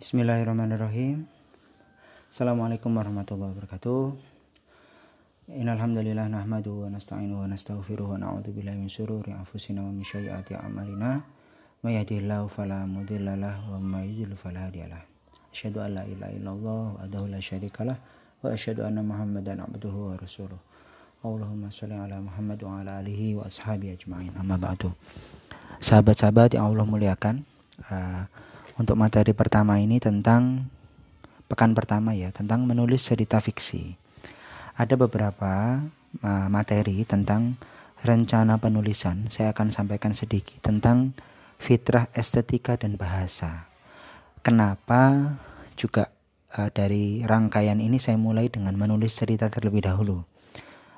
Bismillahirrahmanirrahim. Assalamualaikum warahmatullahi wabarakatuh. Innalhamdulillah nahmadu wa nasta'inu wa nastaghfiruh wa na'udzu billahi min syururi anfusina wa min sayyiati a'malina. May yahdihillahu fala mudhillalah wa may yudhlil fala hadiyalah. Asyhadu an la ilaha illallah wa la syarikalah wa asyhadu anna Muhammadan abduhu wa rasuluh. Allahumma sholli ala Muhammad wa ala alihi wa ashabi ajma'in. Amma ba'du. Sahabat-sahabat yang Allah muliakan, uh, untuk materi pertama ini tentang pekan pertama ya, tentang menulis cerita fiksi. Ada beberapa materi tentang rencana penulisan. Saya akan sampaikan sedikit tentang fitrah estetika dan bahasa. Kenapa juga uh, dari rangkaian ini saya mulai dengan menulis cerita terlebih dahulu.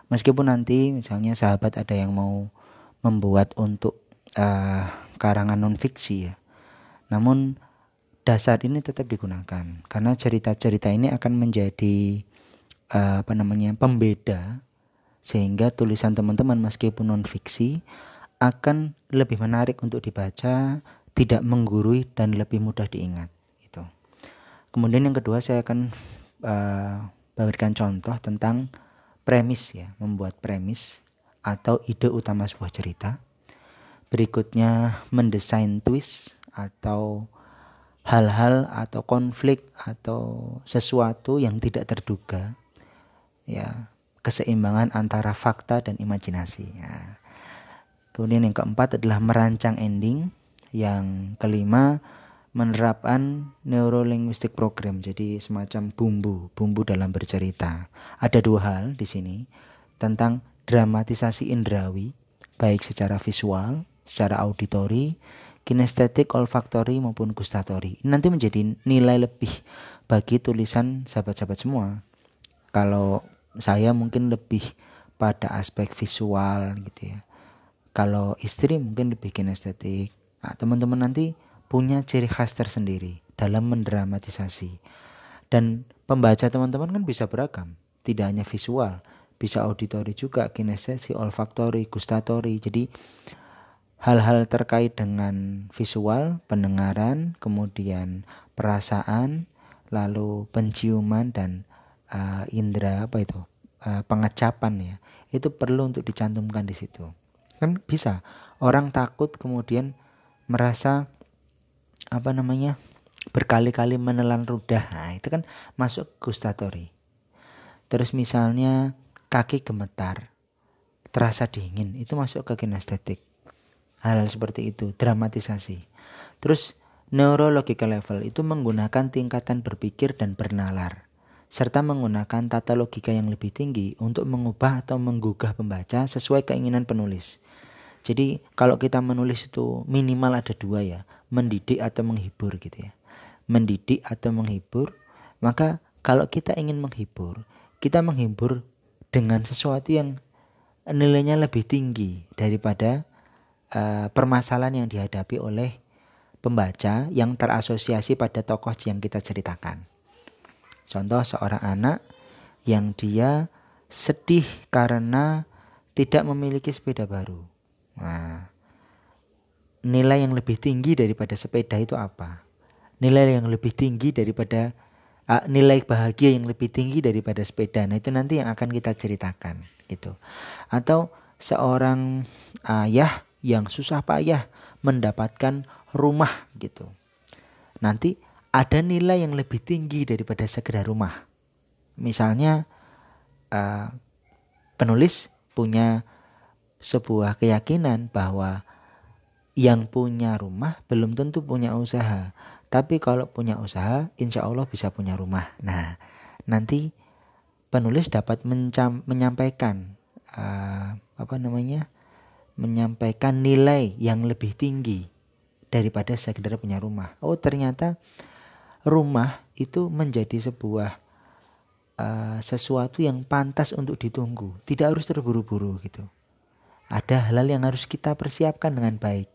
Meskipun nanti misalnya sahabat ada yang mau membuat untuk uh, karangan non fiksi ya. Namun dasar ini tetap digunakan karena cerita-cerita ini akan menjadi uh, apa namanya pembeda sehingga tulisan teman-teman meskipun non fiksi akan lebih menarik untuk dibaca, tidak menggurui dan lebih mudah diingat. Itu. Kemudian yang kedua saya akan uh, berikan contoh tentang premis ya, membuat premis atau ide utama sebuah cerita. Berikutnya mendesain twist atau hal-hal atau konflik atau sesuatu yang tidak terduga ya keseimbangan antara fakta dan imajinasi ya. kemudian yang keempat adalah merancang ending yang kelima menerapkan neurolinguistic program jadi semacam bumbu bumbu dalam bercerita ada dua hal di sini tentang dramatisasi indrawi baik secara visual secara auditori kinestetik, olfaktori maupun gustatori. Nanti menjadi nilai lebih bagi tulisan sahabat-sahabat semua. Kalau saya mungkin lebih pada aspek visual gitu ya. Kalau istri mungkin lebih kinestetik. Nah, teman-teman nanti punya ciri khas tersendiri dalam mendramatisasi. Dan pembaca teman-teman kan bisa beragam, tidak hanya visual, bisa auditori juga, kinestetik, olfaktori, gustatori. Jadi hal-hal terkait dengan visual, pendengaran, kemudian perasaan, lalu penciuman dan uh, indera apa itu uh, pengecapan ya itu perlu untuk dicantumkan di situ. Kan bisa orang takut kemudian merasa apa namanya berkali-kali menelan ludah nah itu kan masuk gustatori. Terus misalnya kaki gemetar terasa dingin itu masuk ke kinestetik hal, -hal seperti itu dramatisasi terus neurological level itu menggunakan tingkatan berpikir dan bernalar serta menggunakan tata logika yang lebih tinggi untuk mengubah atau menggugah pembaca sesuai keinginan penulis. Jadi kalau kita menulis itu minimal ada dua ya, mendidik atau menghibur gitu ya. Mendidik atau menghibur, maka kalau kita ingin menghibur, kita menghibur dengan sesuatu yang nilainya lebih tinggi daripada uh, permasalahan yang dihadapi oleh pembaca yang terasosiasi pada tokoh yang kita ceritakan. Contoh seorang anak yang dia sedih karena tidak memiliki sepeda baru. Nah, nilai yang lebih tinggi daripada sepeda itu apa? Nilai yang lebih tinggi daripada uh, nilai bahagia yang lebih tinggi daripada sepeda. Nah, itu nanti yang akan kita ceritakan gitu. Atau seorang ayah yang susah payah mendapatkan rumah gitu. Nanti ada nilai yang lebih tinggi daripada sekedar rumah. Misalnya uh, penulis punya sebuah keyakinan bahwa yang punya rumah belum tentu punya usaha. Tapi kalau punya usaha, insya Allah bisa punya rumah. Nah, nanti penulis dapat menyampaikan uh, apa namanya menyampaikan nilai yang lebih tinggi daripada sekedar punya rumah. Oh ternyata rumah itu menjadi sebuah uh, sesuatu yang pantas untuk ditunggu, tidak harus terburu-buru gitu. Ada hal-hal yang harus kita persiapkan dengan baik.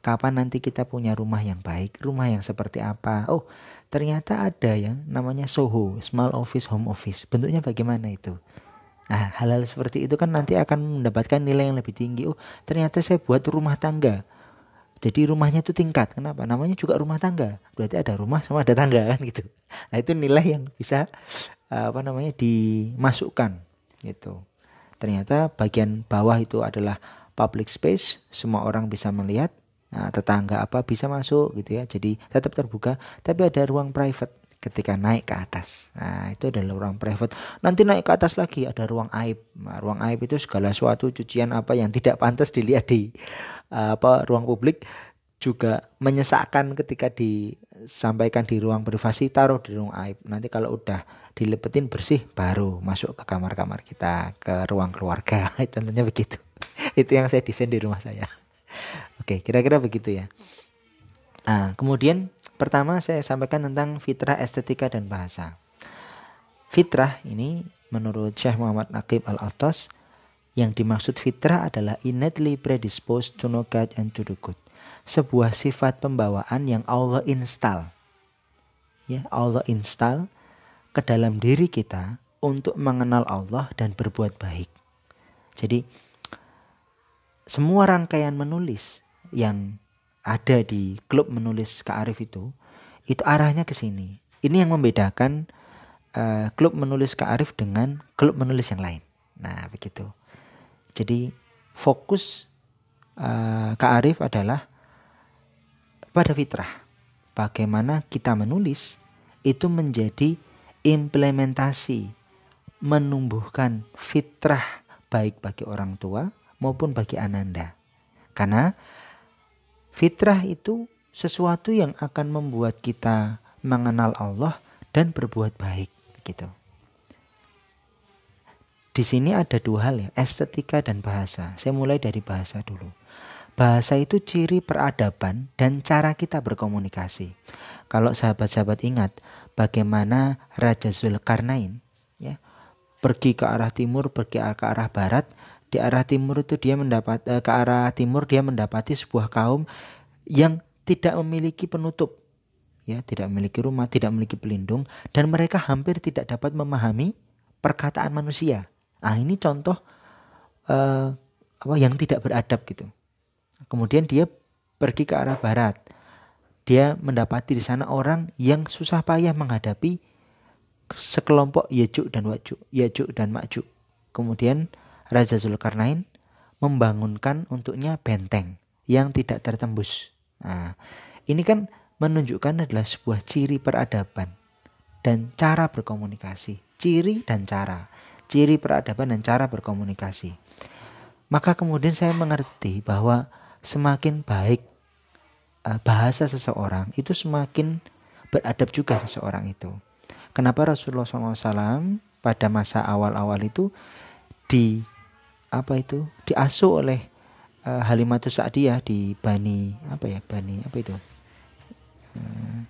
Kapan nanti kita punya rumah yang baik, rumah yang seperti apa? Oh, ternyata ada yang namanya SOHO, small office, home office. Bentuknya bagaimana itu? Nah, hal-hal seperti itu kan nanti akan mendapatkan nilai yang lebih tinggi. Oh, ternyata saya buat rumah tangga. Jadi rumahnya itu tingkat. Kenapa? Namanya juga rumah tangga. Berarti ada rumah sama ada tangga kan gitu. Nah, itu nilai yang bisa apa namanya dimasukkan gitu. Ternyata bagian bawah itu adalah public space, semua orang bisa melihat. Nah, tetangga apa bisa masuk gitu ya. Jadi tetap terbuka, tapi ada ruang private ketika naik ke atas. Nah, itu adalah ruang private. Nanti naik ke atas lagi ada ruang aib. Nah, ruang aib itu segala suatu cucian apa yang tidak pantas dilihat di apa ruang publik juga menyesakkan ketika disampaikan di ruang privasi taruh di ruang aib. Nanti kalau udah dilepetin bersih baru masuk ke kamar-kamar kita, ke ruang keluarga. Contohnya begitu. Itu yang saya desain di rumah saya. Oke, kira-kira begitu ya. Nah, kemudian Pertama saya sampaikan tentang fitrah estetika dan bahasa. Fitrah ini menurut Syekh Muhammad Naqib Al-Atas yang dimaksud fitrah adalah innately predisposed to know God and to do good. Sebuah sifat pembawaan yang Allah install. Ya, Allah install ke dalam diri kita untuk mengenal Allah dan berbuat baik. Jadi semua rangkaian menulis yang ada di klub menulis Arif itu, itu arahnya ke sini. Ini yang membedakan uh, klub menulis Arif dengan klub menulis yang lain. Nah, begitu. Jadi fokus uh, Arif adalah pada fitrah. Bagaimana kita menulis itu menjadi implementasi menumbuhkan fitrah baik bagi orang tua maupun bagi ananda. Karena Fitrah itu sesuatu yang akan membuat kita mengenal Allah dan berbuat baik gitu. Di sini ada dua hal ya, estetika dan bahasa. Saya mulai dari bahasa dulu. Bahasa itu ciri peradaban dan cara kita berkomunikasi. Kalau sahabat-sahabat ingat bagaimana Raja Zulkarnain ya, pergi ke arah timur, pergi ke arah barat, di arah timur itu dia mendapat eh, ke arah timur dia mendapati sebuah kaum yang tidak memiliki penutup ya tidak memiliki rumah tidak memiliki pelindung dan mereka hampir tidak dapat memahami perkataan manusia. Ah ini contoh uh, apa yang tidak beradab gitu. Kemudian dia pergi ke arah barat. Dia mendapati di sana orang yang susah payah menghadapi sekelompok Yajuk dan Wajuk, Yajuk dan Majuk. Kemudian Raja Zulkarnain membangunkan untuknya benteng yang tidak tertembus. Nah, ini kan menunjukkan adalah sebuah ciri peradaban dan cara berkomunikasi. Ciri dan cara. Ciri peradaban dan cara berkomunikasi. Maka kemudian saya mengerti bahwa semakin baik uh, bahasa seseorang itu semakin beradab juga seseorang itu. Kenapa Rasulullah SAW pada masa awal-awal itu di apa itu diasuh oleh uh, Halimatus Sa'diyah di Bani apa ya Bani apa itu? Uh,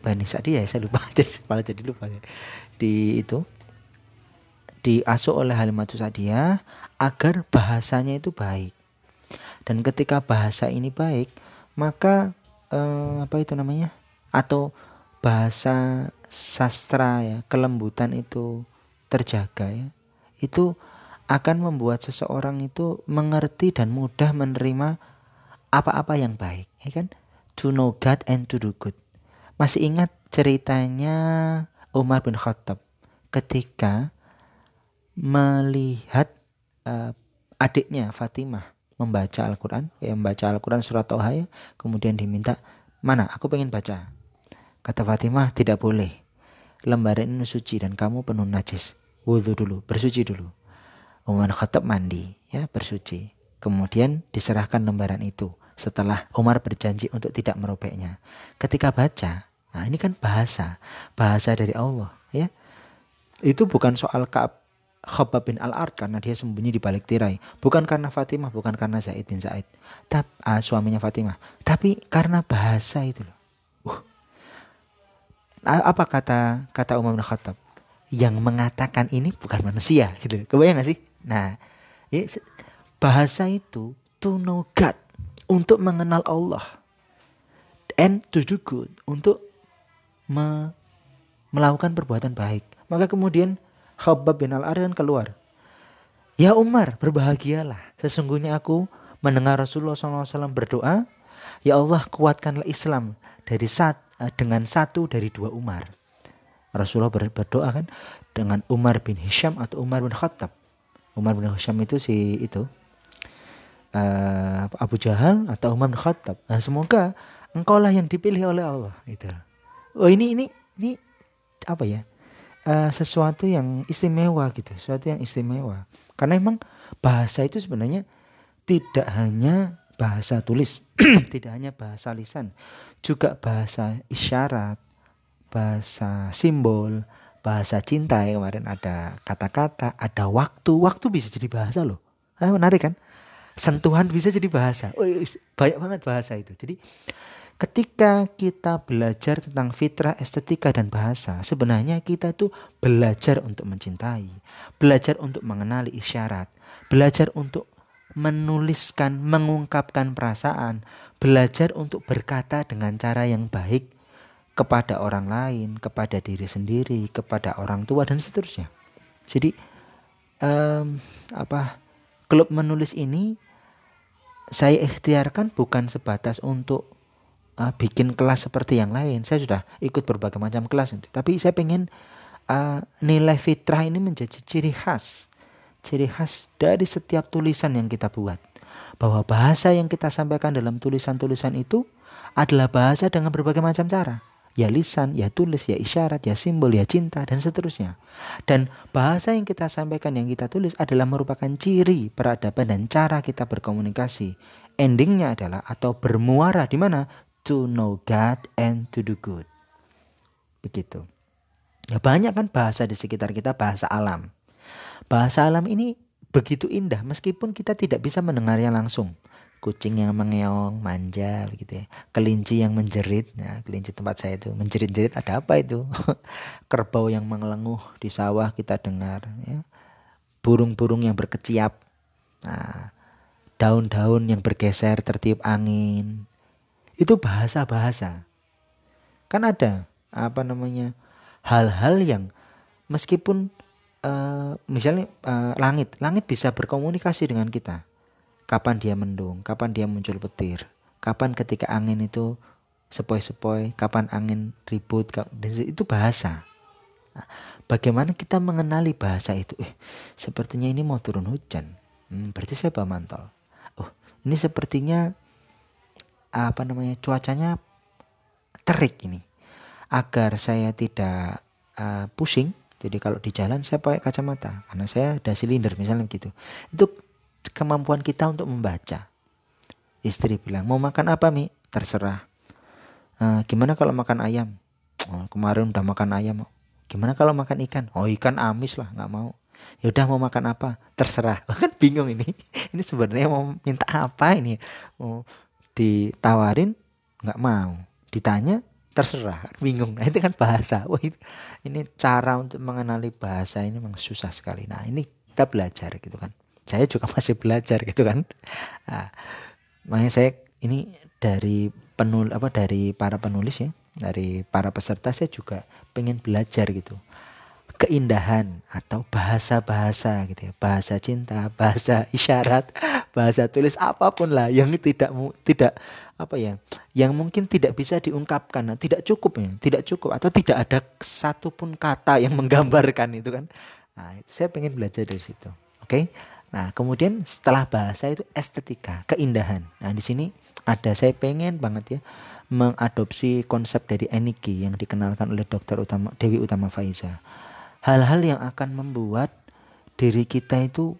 Bani Sa'diyah ya saya lupa jadi malah jadi lupa ya. Di itu diasuh oleh Halimatus Sa'diyah agar bahasanya itu baik. Dan ketika bahasa ini baik maka uh, apa itu namanya atau bahasa sastra ya kelembutan itu terjaga ya. Itu akan membuat seseorang itu mengerti dan mudah menerima apa-apa yang baik, ya kan? To know God and to do good. Masih ingat ceritanya Umar bin Khattab ketika melihat uh, adiknya Fatimah membaca Al-Quran, ya, membaca Al-Quran surat Toha ya, kemudian diminta, mana aku pengen baca. Kata Fatimah, tidak boleh. Lembaran ini suci dan kamu penuh najis. Wudhu dulu, bersuci dulu. Umar Khattab mandi, ya bersuci. Kemudian diserahkan lembaran itu setelah Umar berjanji untuk tidak merobeknya. Ketika baca, nah ini kan bahasa, bahasa dari Allah, ya. Itu bukan soal Ka'ab Khabbab bin Al-Ard karena dia sembunyi di balik tirai. Bukan karena Fatimah, bukan karena Zaid bin Zaid. Tapi uh, suaminya Fatimah. Tapi karena bahasa itu loh. Uh. Apa kata kata Umar bin Khattab? Yang mengatakan ini bukan manusia gitu. Kebayang gak sih? Nah, bahasa itu to know God untuk mengenal Allah and to do good untuk me melakukan perbuatan baik. Maka kemudian Khabbab bin Al-Aryan keluar. Ya Umar, berbahagialah. Sesungguhnya aku mendengar Rasulullah SAW berdoa Ya Allah kuatkanlah Islam dari sat, eh, dengan satu dari dua Umar. Rasulullah berdoa kan dengan Umar bin Hisham atau Umar bin Khattab. Umar bin Hisham itu si itu uh, Abu Jahal atau Umar bin Khattab. Nah, semoga engkaulah yang dipilih oleh Allah itu. Oh ini ini ini apa ya? Uh, sesuatu yang istimewa gitu, sesuatu yang istimewa. Karena emang bahasa itu sebenarnya tidak hanya bahasa tulis, tidak hanya bahasa lisan, juga bahasa isyarat, bahasa simbol, bahasa cinta ya kemarin ada kata-kata, ada waktu, waktu bisa jadi bahasa loh. Ah, menarik kan? Sentuhan bisa jadi bahasa. Oh, banyak banget bahasa itu. Jadi ketika kita belajar tentang fitrah, estetika dan bahasa, sebenarnya kita tuh belajar untuk mencintai, belajar untuk mengenali isyarat, belajar untuk menuliskan, mengungkapkan perasaan, belajar untuk berkata dengan cara yang baik kepada orang lain, kepada diri sendiri, kepada orang tua dan seterusnya. Jadi um, apa klub menulis ini saya ikhtiarkan bukan sebatas untuk uh, bikin kelas seperti yang lain. Saya sudah ikut berbagai macam kelas, tapi saya pengen uh, nilai fitrah ini menjadi ciri khas ciri khas dari setiap tulisan yang kita buat. Bahwa bahasa yang kita sampaikan dalam tulisan-tulisan itu adalah bahasa dengan berbagai macam cara. Ya lisan, ya tulis, ya isyarat, ya simbol, ya cinta, dan seterusnya. Dan bahasa yang kita sampaikan, yang kita tulis adalah merupakan ciri peradaban dan cara kita berkomunikasi. Endingnya adalah atau bermuara di mana? To know God and to do good. Begitu. Ya banyak kan bahasa di sekitar kita, bahasa alam. Bahasa alam ini begitu indah meskipun kita tidak bisa mendengarnya langsung. Kucing yang mengeong, manja begitu ya. Kelinci yang menjerit, ya, kelinci tempat saya itu menjerit-jerit ada apa itu? Kerbau yang mengelenguh di sawah kita dengar ya. Burung-burung yang berkeciap. Nah, daun-daun yang bergeser tertiup angin. Itu bahasa-bahasa. Kan ada apa namanya? hal-hal yang meskipun uh, misalnya uh, langit, langit bisa berkomunikasi dengan kita. Kapan dia mendung, kapan dia muncul petir, kapan ketika angin itu sepoi-sepoi, kapan angin ribut, itu bahasa. Nah, bagaimana kita mengenali bahasa itu? Eh, sepertinya ini mau turun hujan. Hmm, berarti saya bawa mantel. Oh, ini sepertinya apa namanya cuacanya terik ini. Agar saya tidak uh, pusing, jadi kalau di jalan saya pakai kacamata karena saya ada silinder misalnya gitu. Itu kemampuan kita untuk membaca. Istri bilang, "Mau makan apa, Mi?" Terserah. Uh, gimana kalau makan ayam? Oh, kemarin udah makan ayam. Gimana kalau makan ikan? Oh, ikan amis lah, nggak mau. Ya udah mau makan apa? Terserah. Kan bingung ini. Ini sebenarnya mau minta apa ini? Mau ditawarin nggak mau. Ditanya terserah bingung nah itu kan bahasa wah itu, ini cara untuk mengenali bahasa ini memang susah sekali nah ini kita belajar gitu kan saya juga masih belajar gitu kan. Nah, makanya saya ini dari penul apa dari para penulis ya dari para peserta saya juga pengen belajar gitu. Keindahan atau bahasa-bahasa gitu ya bahasa cinta bahasa isyarat bahasa tulis apa pun lah yang tidak tidak apa ya yang mungkin tidak bisa diungkapkan nah, tidak cukup ya tidak cukup atau tidak ada satupun kata yang menggambarkan itu kan. Nah saya pengen belajar dari situ oke? okay? Nah kemudian setelah bahasa itu estetika keindahan nah di sini ada saya pengen banget ya mengadopsi konsep dari Eniki yang dikenalkan oleh dokter utama Dewi Utama Faiza hal-hal yang akan membuat diri kita itu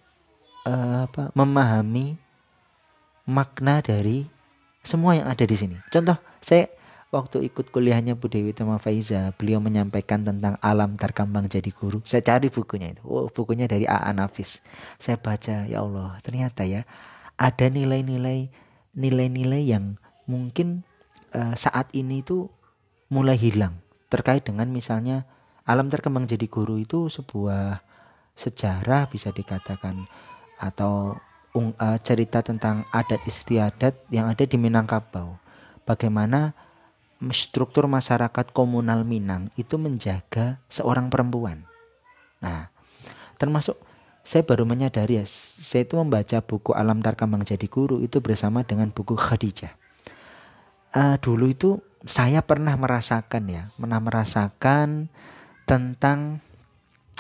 uh, apa memahami makna dari semua yang ada di sini. Contoh, saya waktu ikut kuliahnya Bu Dewi Tama Faiza, beliau menyampaikan tentang alam terkambang jadi guru. Saya cari bukunya itu. Oh, bukunya dari A.A. Nafis. Saya baca, ya Allah, ternyata ya ada nilai-nilai nilai-nilai yang mungkin uh, saat ini itu mulai hilang terkait dengan misalnya alam terkembang jadi guru itu sebuah sejarah bisa dikatakan atau uh, cerita tentang adat istiadat yang ada di Minangkabau. Bagaimana struktur masyarakat komunal Minang itu menjaga seorang perempuan. Nah, termasuk saya baru menyadari ya, saya itu membaca buku Alam Tarkambang Jadi Guru itu bersama dengan buku Khadijah. uh, dulu itu saya pernah merasakan ya, pernah merasakan tentang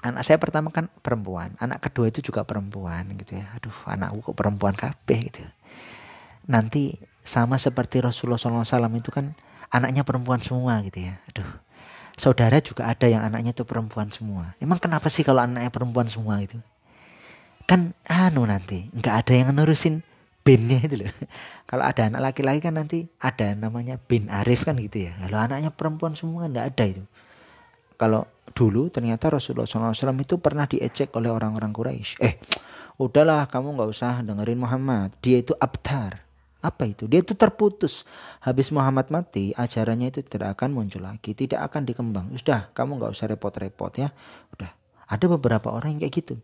anak saya pertama kan perempuan, anak kedua itu juga perempuan gitu ya. Aduh, anakku kok perempuan kabeh gitu. Nanti sama seperti Rasulullah SAW itu kan anaknya perempuan semua gitu ya. Aduh, saudara juga ada yang anaknya itu perempuan semua. Emang kenapa sih kalau anaknya perempuan semua itu? Kan anu nanti nggak ada yang nurusin binnya itu loh. Kalau ada anak laki-laki kan nanti ada namanya bin Arif kan gitu ya. Kalau anaknya perempuan semua nggak ada itu. Kalau dulu ternyata Rasulullah SAW itu pernah diejek oleh orang-orang Quraisy. Eh, udahlah kamu nggak usah dengerin Muhammad. Dia itu abtar. Apa itu? Dia itu terputus. Habis Muhammad mati, ajarannya itu tidak akan muncul lagi, tidak akan dikembang. Sudah, kamu nggak usah repot-repot ya. Udah. Ada beberapa orang yang kayak gitu.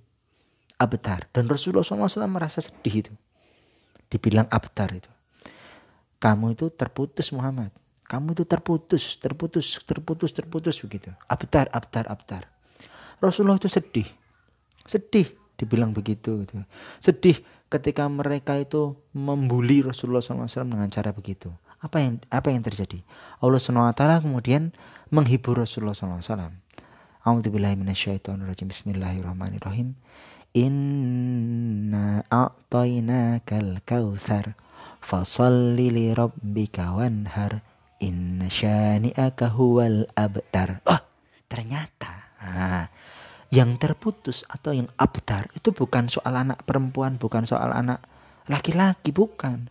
Abtar. Dan Rasulullah SAW merasa sedih itu dibilang abtar itu. Kamu itu terputus Muhammad. Kamu itu terputus, terputus, terputus, terputus begitu. Abtar, abtar, abtar. Rasulullah itu sedih. Sedih dibilang begitu gitu. Sedih ketika mereka itu membuli Rasulullah SAW dengan cara begitu. Apa yang apa yang terjadi? Allah SWT kemudian menghibur Rasulullah SAW. A'udzubillahiminasyaitonirrajim. Bismillahirrahmanirrahim. Inna a'tainakal kautsar fasalli li rabbika wanhar inna syani'aka huwal abtar. Oh, ternyata nah, yang terputus atau yang abtar itu bukan soal anak perempuan, bukan soal anak laki-laki, bukan.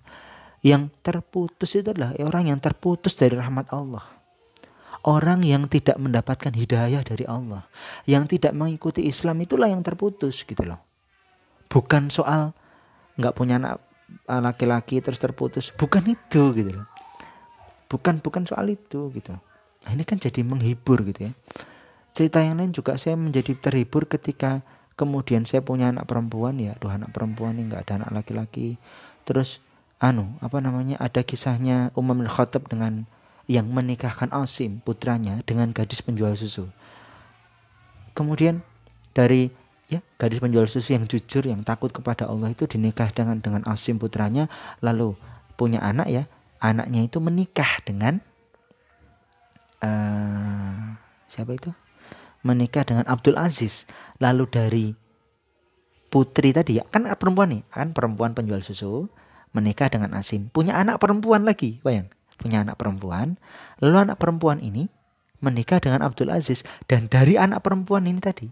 Yang terputus itu adalah orang yang terputus dari rahmat Allah orang yang tidak mendapatkan hidayah dari Allah, yang tidak mengikuti Islam itulah yang terputus gitu loh. Bukan soal nggak punya anak eh, laki-laki terus terputus, bukan itu gitu loh. Bukan bukan soal itu gitu. Nah, ini kan jadi menghibur gitu ya. Cerita yang lain juga saya menjadi terhibur ketika kemudian saya punya anak perempuan ya, aduh anak perempuan ini nggak ada anak laki-laki. Terus anu apa namanya ada kisahnya Umar bin dengan yang menikahkan Asim putranya dengan gadis penjual susu. Kemudian dari ya gadis penjual susu yang jujur yang takut kepada Allah itu dinikah dengan dengan Asim putranya lalu punya anak ya anaknya itu menikah dengan uh, siapa itu menikah dengan Abdul Aziz. Lalu dari putri tadi ya kan perempuan nih kan perempuan penjual susu menikah dengan Asim. Punya anak perempuan lagi bayang punya anak perempuan. Lalu anak perempuan ini menikah dengan Abdul Aziz. Dan dari anak perempuan ini tadi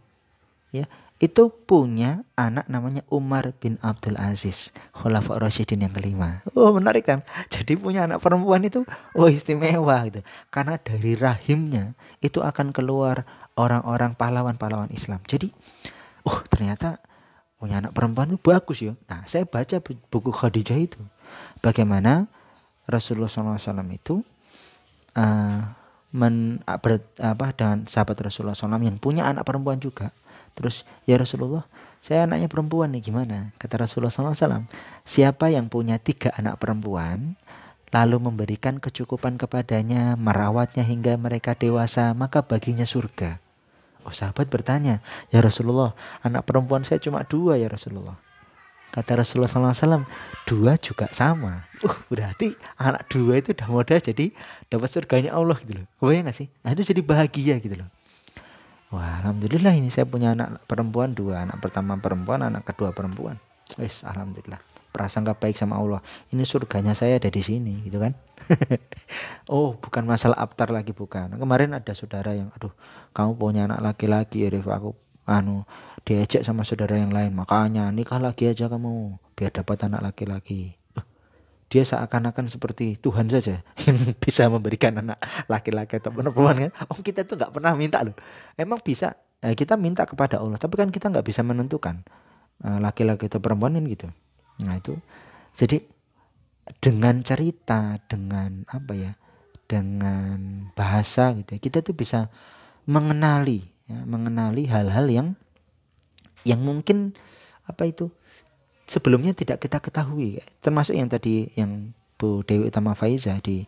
ya itu punya anak namanya Umar bin Abdul Aziz Khulafa Rasyidin yang kelima. Oh menarik kan? Jadi punya anak perempuan itu oh istimewa gitu. Karena dari rahimnya itu akan keluar orang-orang pahlawan-pahlawan Islam jadi oh ternyata punya anak perempuan itu bagus ya nah saya baca buku Khadijah itu bagaimana Rasulullah SAW itu uh, men, apa dengan sahabat Rasulullah SAW yang punya anak perempuan juga. Terus ya Rasulullah, saya anaknya perempuan nih gimana? Kata Rasulullah SAW, siapa yang punya tiga anak perempuan, lalu memberikan kecukupan kepadanya, merawatnya hingga mereka dewasa, maka baginya surga. Oh sahabat bertanya, ya Rasulullah, anak perempuan saya cuma dua ya Rasulullah. Kata Rasulullah SAW, dua juga sama. Uh, berarti anak dua itu udah modal jadi dapat surganya Allah gitu loh. Kebayang gak sih? Nah itu jadi bahagia gitu loh. Wah, alhamdulillah ini saya punya anak perempuan dua, anak pertama perempuan, anak kedua perempuan. Wes, alhamdulillah. Prasangka baik sama Allah. Ini surganya saya ada di sini, gitu kan? oh, bukan masalah abtar lagi bukan. Kemarin ada saudara yang, aduh, kamu punya anak laki-laki, ya aku anu diajak sama saudara yang lain. Makanya nikah lagi aja kamu biar dapat anak laki-laki. Dia seakan-akan seperti Tuhan saja yang bisa memberikan anak laki-laki atau perempuan kan? Oh kita tuh nggak pernah minta loh. Emang bisa? Eh, kita minta kepada Allah tapi kan kita nggak bisa menentukan eh, laki-laki atau perempuan kan gitu. Nah itu. Jadi dengan cerita dengan apa ya dengan bahasa gitu ya, kita tuh bisa mengenali ya, mengenali hal-hal yang yang mungkin apa itu sebelumnya tidak kita ketahui. Termasuk yang tadi yang Bu Dewi Utama Faiza di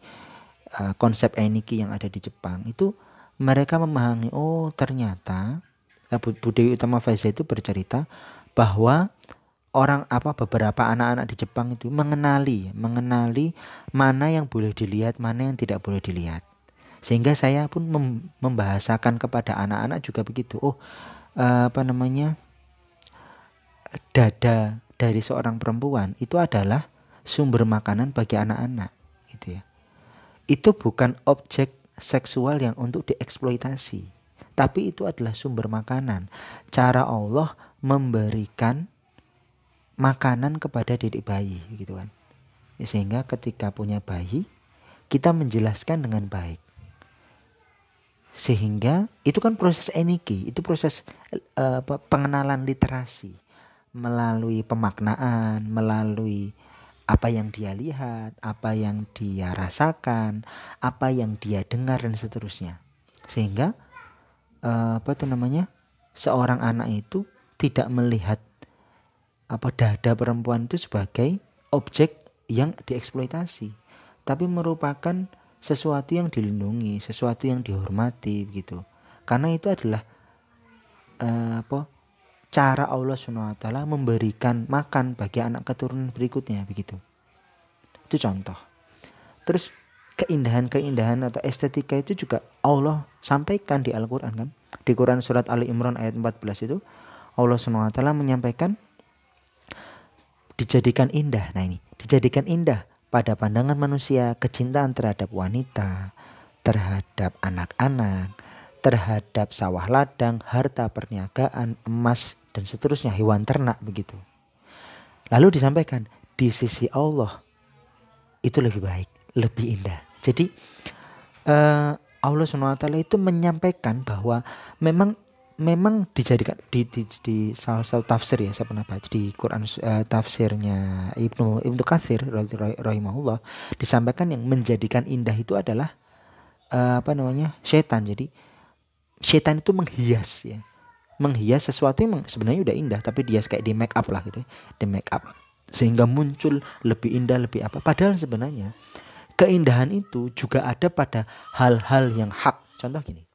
uh, konsep Eniki yang ada di Jepang itu mereka memahami oh ternyata uh, Bu, Bu Dewi Utama Faiza itu bercerita bahwa orang apa beberapa anak-anak di Jepang itu mengenali mengenali mana yang boleh dilihat mana yang tidak boleh dilihat. Sehingga saya pun mem membahasakan kepada anak-anak juga begitu. Oh uh, apa namanya dada dari seorang perempuan itu adalah sumber makanan bagi anak-anak gitu ya. Itu bukan objek seksual yang untuk dieksploitasi tapi itu adalah sumber makanan. Cara Allah memberikan makanan kepada didik bayi gitu kan. Ya, sehingga ketika punya bayi kita menjelaskan dengan baik. Sehingga itu kan proses eniki, itu proses uh, pengenalan literasi melalui pemaknaan, melalui apa yang dia lihat, apa yang dia rasakan, apa yang dia dengar dan seterusnya. Sehingga uh, apa itu namanya? seorang anak itu tidak melihat apa dada perempuan itu sebagai objek yang dieksploitasi tapi merupakan sesuatu yang dilindungi sesuatu yang dihormati gitu karena itu adalah uh, apa cara Allah SWT memberikan makan bagi anak keturunan berikutnya begitu. Itu contoh. Terus keindahan-keindahan atau estetika itu juga Allah sampaikan di Al-Quran kan? Di Quran surat Ali Imran ayat 14 itu Allah SWT menyampaikan dijadikan indah. Nah ini, dijadikan indah pada pandangan manusia kecintaan terhadap wanita, terhadap anak-anak, terhadap sawah ladang, harta perniagaan, emas dan seterusnya hewan ternak begitu. Lalu disampaikan di sisi Allah itu lebih baik, lebih indah. Jadi uh, Allah SWT itu menyampaikan bahwa memang memang dijadikan di, di, di salah satu tafsir ya saya pernah baca di Quran uh, tafsirnya Ibnu Ibnu Katsir rahimahullah disampaikan yang menjadikan indah itu adalah uh, apa namanya setan. Jadi setan itu menghias ya. Menghias sesuatu yang sebenarnya udah indah tapi dia kayak di make up lah gitu ya. di make up. Sehingga muncul lebih indah lebih apa. Padahal sebenarnya keindahan itu juga ada pada hal-hal yang hak. Contoh gini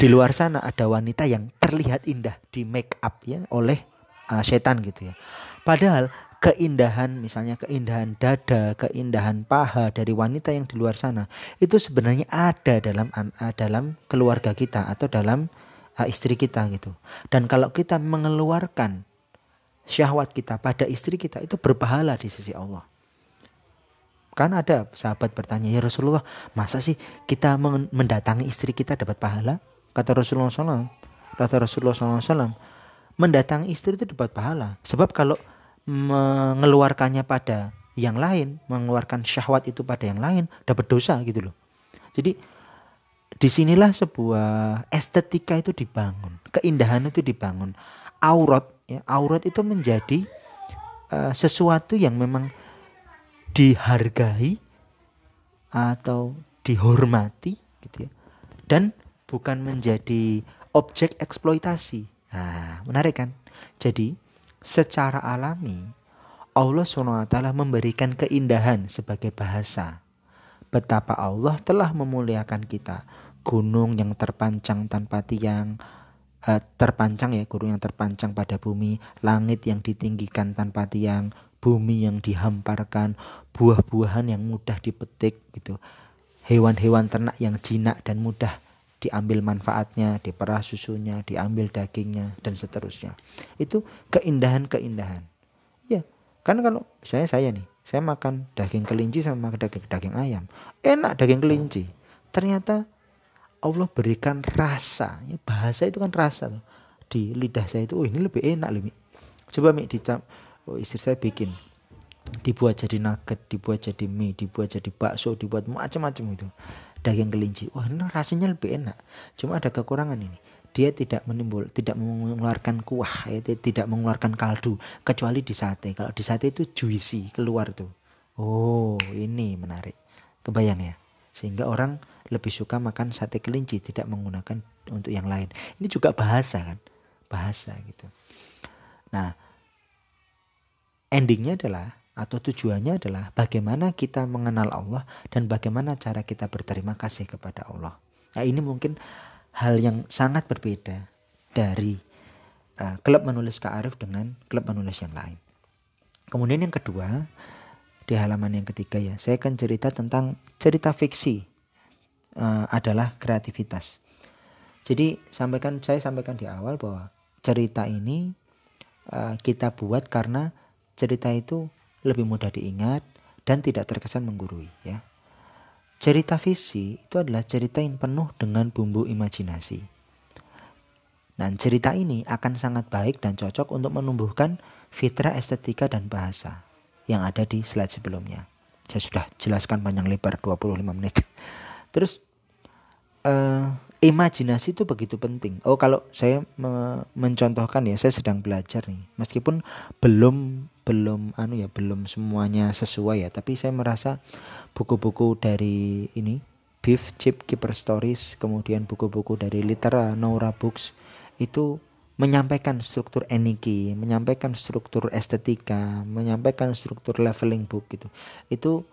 di luar sana ada wanita yang terlihat indah di make up ya oleh uh, setan gitu ya. Padahal keindahan misalnya keindahan dada, keindahan paha dari wanita yang di luar sana itu sebenarnya ada dalam uh, dalam keluarga kita atau dalam uh, istri kita gitu. Dan kalau kita mengeluarkan syahwat kita pada istri kita itu berpahala di sisi Allah. Kan ada sahabat bertanya, "Ya Rasulullah, masa sih kita mendatangi istri kita dapat pahala?" Kata Rasulullah SAW, kata Rasulullah SAW, mendatangi istri itu dapat pahala. Sebab kalau mengeluarkannya pada yang lain, mengeluarkan syahwat itu pada yang lain, dapat dosa gitu loh. Jadi di sinilah sebuah estetika itu dibangun, keindahan itu dibangun, aurat ya aurat itu menjadi uh, sesuatu yang memang dihargai atau dihormati gitu ya dan bukan menjadi objek eksploitasi. Nah, menarik kan? Jadi, secara alami Allah SWT memberikan keindahan sebagai bahasa. Betapa Allah telah memuliakan kita. Gunung yang terpancang tanpa tiang, eh, terpancang ya, gunung yang terpancang pada bumi, langit yang ditinggikan tanpa tiang, bumi yang dihamparkan, buah-buahan yang mudah dipetik gitu. Hewan-hewan ternak yang jinak dan mudah diambil manfaatnya, diperah susunya, diambil dagingnya dan seterusnya. Itu keindahan-keindahan. Ya, kan kalau saya saya nih, saya makan daging kelinci sama daging daging ayam. Enak daging kelinci. Ternyata Allah berikan rasa. Ya, bahasa itu kan rasa tuh. Di lidah saya itu, oh ini lebih enak lebih. Coba Mi dicap, oh istri saya bikin dibuat jadi nugget, dibuat jadi mie, dibuat jadi bakso, dibuat macam-macam itu daging kelinci. Wah, ini rasanya lebih enak. Cuma ada kekurangan ini. Dia tidak menimbul, tidak mengeluarkan kuah, ya, tidak mengeluarkan kaldu kecuali di sate. Kalau di sate itu juicy keluar tuh. Oh, ini menarik. Kebayang ya. Sehingga orang lebih suka makan sate kelinci tidak menggunakan untuk yang lain. Ini juga bahasa kan? Bahasa gitu. Nah, endingnya adalah atau tujuannya adalah bagaimana kita mengenal Allah dan bagaimana cara kita berterima kasih kepada Allah. Nah, ini mungkin hal yang sangat berbeda dari uh, klub menulis Kak Arif dengan klub menulis yang lain. Kemudian yang kedua, di halaman yang ketiga ya, saya akan cerita tentang cerita fiksi uh, adalah kreativitas. Jadi sampaikan saya sampaikan di awal bahwa cerita ini uh, kita buat karena cerita itu lebih mudah diingat dan tidak terkesan menggurui ya. Cerita visi itu adalah cerita yang penuh dengan bumbu imajinasi. Dan cerita ini akan sangat baik dan cocok untuk menumbuhkan fitrah estetika dan bahasa yang ada di slide sebelumnya. Saya sudah jelaskan panjang lebar 25 menit. Terus uh, imajinasi itu begitu penting. Oh, kalau saya me mencontohkan ya, saya sedang belajar nih. Meskipun belum belum anu ya, belum semuanya sesuai ya, tapi saya merasa buku-buku dari ini Beef Chip Keeper Stories, kemudian buku-buku dari Litera Nora Books itu menyampaikan struktur eniki, menyampaikan struktur estetika, menyampaikan struktur leveling book gitu. Itu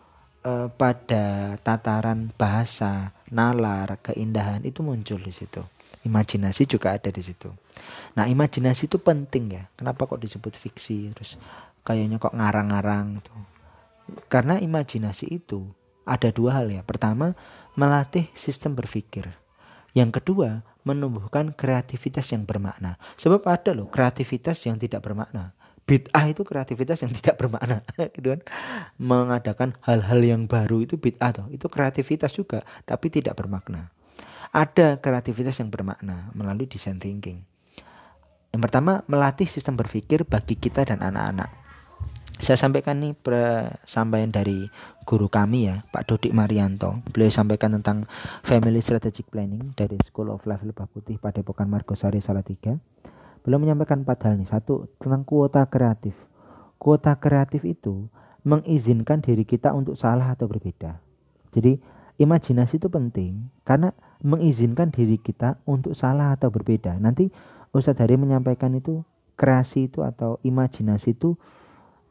eh, pada tataran bahasa, nalar, keindahan itu muncul di situ. Imajinasi juga ada di situ. Nah, imajinasi itu penting ya. Kenapa kok disebut fiksi terus kayaknya kok ngarang-ngarang gitu. Karena imajinasi itu ada dua hal ya. Pertama, melatih sistem berpikir. Yang kedua, menumbuhkan kreativitas yang bermakna. Sebab ada loh kreativitas yang tidak bermakna. Bid'ah itu kreativitas yang tidak bermakna, gitu kan? Mengadakan hal-hal yang baru itu bid'ah toh. Itu kreativitas juga, tapi tidak bermakna. Ada kreativitas yang bermakna melalui design thinking. Yang pertama, melatih sistem berpikir bagi kita dan anak-anak. Saya sampaikan nih sampaian dari guru kami ya, Pak Dodik Marianto. Beliau sampaikan tentang Family Strategic Planning dari School of Life Lebah Putih Padepokan Margosari Salatiga. Beliau menyampaikan empat hal nih. Satu, tentang kuota kreatif. Kuota kreatif itu mengizinkan diri kita untuk salah atau berbeda. Jadi, imajinasi itu penting karena mengizinkan diri kita untuk salah atau berbeda. Nanti Ustadz Hari menyampaikan itu kreasi itu atau imajinasi itu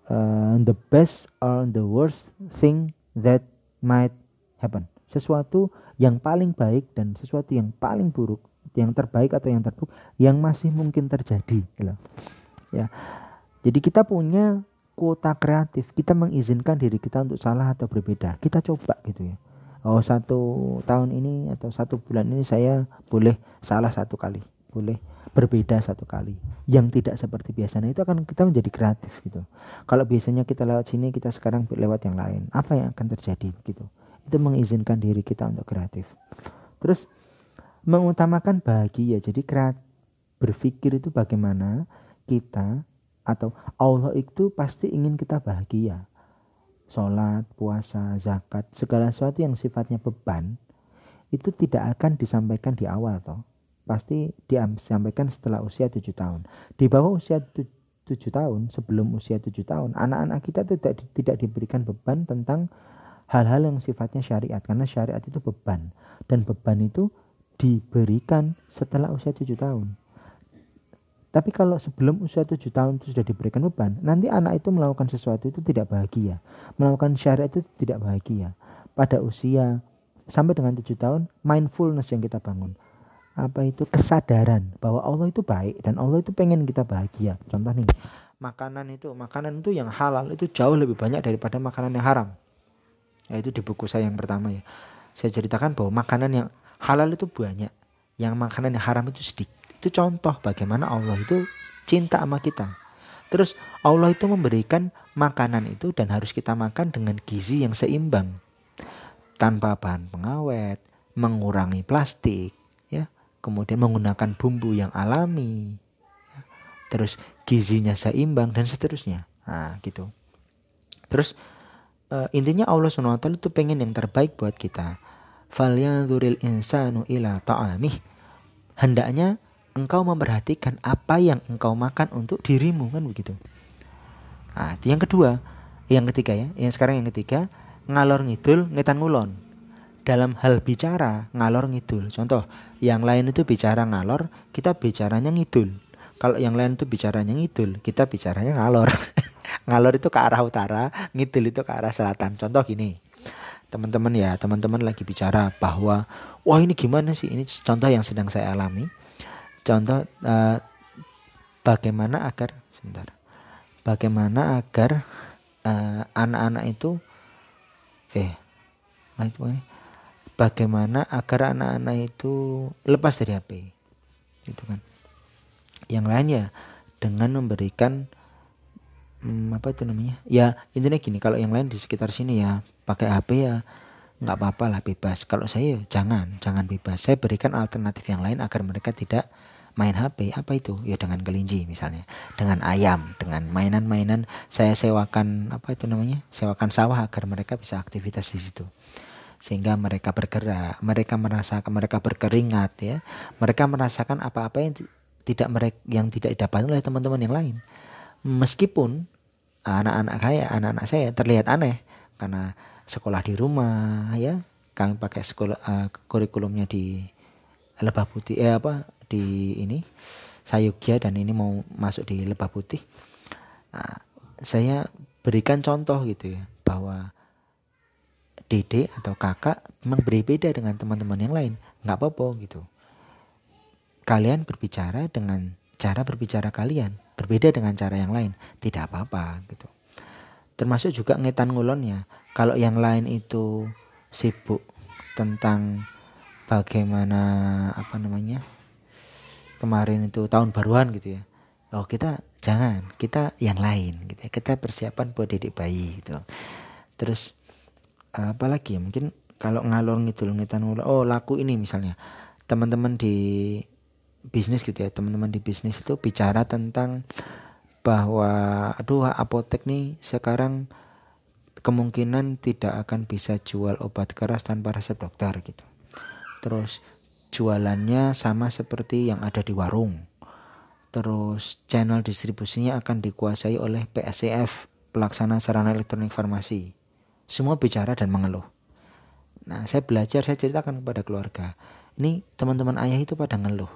uh, the best or the worst thing that might happen. Sesuatu yang paling baik dan sesuatu yang paling buruk, yang terbaik atau yang terburuk yang masih mungkin terjadi, gitu. Ya. Jadi kita punya kuota kreatif, kita mengizinkan diri kita untuk salah atau berbeda. Kita coba gitu ya. Oh satu tahun ini atau satu bulan ini saya boleh salah satu kali, boleh berbeda satu kali yang tidak seperti biasanya itu akan kita menjadi kreatif gitu kalau biasanya kita lewat sini kita sekarang lewat yang lain apa yang akan terjadi gitu itu mengizinkan diri kita untuk kreatif terus mengutamakan bahagia. Jadi kreatif berpikir itu bagaimana kita atau Allah itu pasti ingin kita bahagia. Sholat puasa zakat segala sesuatu yang sifatnya beban itu tidak akan disampaikan di awal toh. Pasti disampaikan setelah usia tujuh tahun. Di bawah usia tujuh tahun, sebelum usia tujuh tahun, anak-anak kita tidak tidak diberikan beban tentang hal-hal yang sifatnya syariat. Karena syariat itu beban. Dan beban itu diberikan setelah usia tujuh tahun. Tapi kalau sebelum usia tujuh tahun itu sudah diberikan beban, nanti anak itu melakukan sesuatu itu tidak bahagia. Melakukan syariat itu tidak bahagia. Pada usia sampai dengan tujuh tahun, mindfulness yang kita bangun apa itu kesadaran bahwa Allah itu baik dan Allah itu pengen kita bahagia. Contoh nih, makanan itu makanan itu yang halal itu jauh lebih banyak daripada makanan yang haram. Yaitu di buku saya yang pertama ya. Saya ceritakan bahwa makanan yang halal itu banyak, yang makanan yang haram itu sedikit. Itu contoh bagaimana Allah itu cinta sama kita. Terus Allah itu memberikan makanan itu dan harus kita makan dengan gizi yang seimbang. Tanpa bahan pengawet, mengurangi plastik, kemudian menggunakan bumbu yang alami, terus gizinya seimbang dan seterusnya. Nah, gitu. Terus uh, intinya Allah SWT itu pengen yang terbaik buat kita. Falyanzuril insanu ila ta'amih. Hendaknya engkau memperhatikan apa yang engkau makan untuk dirimu kan begitu. Nah, yang kedua, yang ketiga ya, yang sekarang yang ketiga, ngalor ngidul ngetan ngulon dalam hal bicara ngalor ngidul. Contoh, yang lain itu bicara ngalor, kita bicaranya ngidul. Kalau yang lain itu bicaranya ngidul, kita bicaranya ngalor. ngalor itu ke arah utara, ngidul itu ke arah selatan. Contoh gini. Teman-teman ya, teman-teman lagi bicara bahwa wah ini gimana sih? Ini contoh yang sedang saya alami. Contoh uh, bagaimana agar sebentar bagaimana agar eh, anak-anak uh, itu eh bagaimana agar anak-anak itu lepas dari HP gitu kan yang lain ya dengan memberikan hmm, apa itu namanya ya intinya gini kalau yang lain di sekitar sini ya pakai HP ya nggak apa-apa lah bebas. Kalau saya jangan jangan bebas. Saya berikan alternatif yang lain agar mereka tidak main HP apa itu? Ya dengan kelinci misalnya dengan ayam dengan mainan-mainan saya sewakan apa itu namanya? Sewakan sawah agar mereka bisa aktivitas di situ. Sehingga mereka bergerak mereka merasakan mereka berkeringat ya. Mereka merasakan apa-apa yang tidak mereka yang tidak didapat oleh teman-teman yang lain. Meskipun anak-anak saya anak-anak saya terlihat aneh karena sekolah di rumah ya. Kami pakai sekolah uh, kurikulumnya di lebah putih eh apa di ini Sayugya dan ini mau masuk di lebah putih. Nah, saya berikan contoh gitu ya bahwa dede atau kakak memang berbeda dengan teman-teman yang lain. Nggak apa-apa gitu. Kalian berbicara dengan cara berbicara kalian berbeda dengan cara yang lain. Tidak apa-apa gitu. Termasuk juga ngetan ngulonnya kalau yang lain itu sibuk tentang bagaimana apa namanya kemarin itu tahun baruan gitu ya. Oh kita jangan kita yang lain gitu ya. kita persiapan buat didik bayi gitu. Terus apalagi ya mungkin kalau ngalor ngidul ngetan oh laku ini misalnya. Teman-teman di bisnis gitu ya teman-teman di bisnis itu bicara tentang bahwa aduh apotek nih sekarang kemungkinan tidak akan bisa jual obat keras tanpa resep dokter gitu terus jualannya sama seperti yang ada di warung terus channel distribusinya akan dikuasai oleh PSCF pelaksana sarana elektronik farmasi semua bicara dan mengeluh. Nah, saya belajar, saya ceritakan kepada keluarga. Ini teman-teman ayah itu pada ngeluh.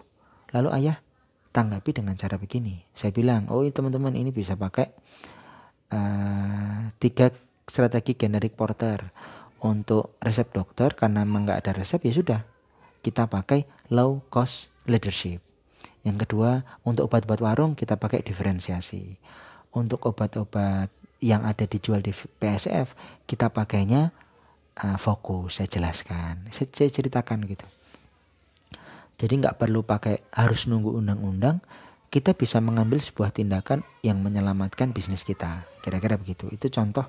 Lalu ayah tanggapi dengan cara begini. Saya bilang, oh teman-teman ini bisa pakai uh, tiga strategi generic porter. Untuk resep dokter karena memang nggak ada resep ya sudah. Kita pakai low cost leadership. Yang kedua untuk obat-obat warung kita pakai diferensiasi. Untuk obat-obat yang ada dijual di PSF kita pakainya uh, fokus saya jelaskan. Saya, saya ceritakan gitu. Jadi nggak perlu pakai harus nunggu undang-undang kita bisa mengambil sebuah tindakan yang menyelamatkan bisnis kita. Kira-kira begitu. Itu contoh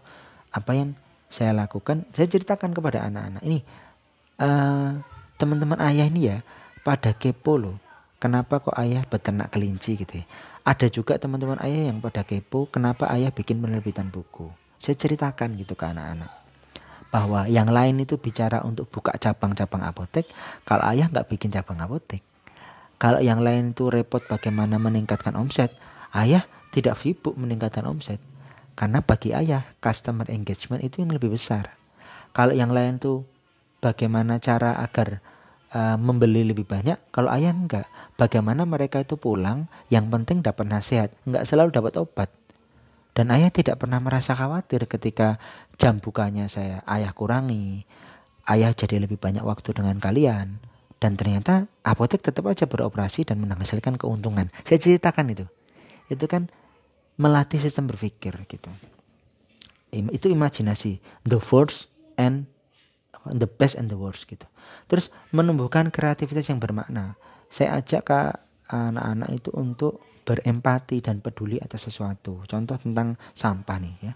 apa yang saya lakukan saya ceritakan kepada anak-anak ini uh, teman-teman ayah ini ya pada kepo loh kenapa kok ayah beternak kelinci gitu ya ada juga teman-teman ayah yang pada kepo kenapa ayah bikin penerbitan buku. Saya ceritakan gitu ke anak-anak. Bahwa yang lain itu bicara untuk buka cabang-cabang apotek. Kalau ayah nggak bikin cabang apotek. Kalau yang lain itu repot bagaimana meningkatkan omset. Ayah tidak sibuk meningkatkan omset. Karena bagi ayah customer engagement itu yang lebih besar. Kalau yang lain tuh bagaimana cara agar uh, membeli lebih banyak? Kalau ayah enggak. Bagaimana mereka itu pulang yang penting dapat nasihat. Enggak selalu dapat obat. Dan ayah tidak pernah merasa khawatir ketika jam bukanya saya ayah kurangi ayah jadi lebih banyak waktu dengan kalian. Dan ternyata apotek tetap aja beroperasi dan menghasilkan keuntungan. Saya ceritakan itu. Itu kan melatih sistem berpikir gitu itu imajinasi the first and the best and the worst gitu. Terus menumbuhkan kreativitas yang bermakna. Saya ajak ke anak-anak itu untuk berempati dan peduli atas sesuatu. Contoh tentang sampah nih ya.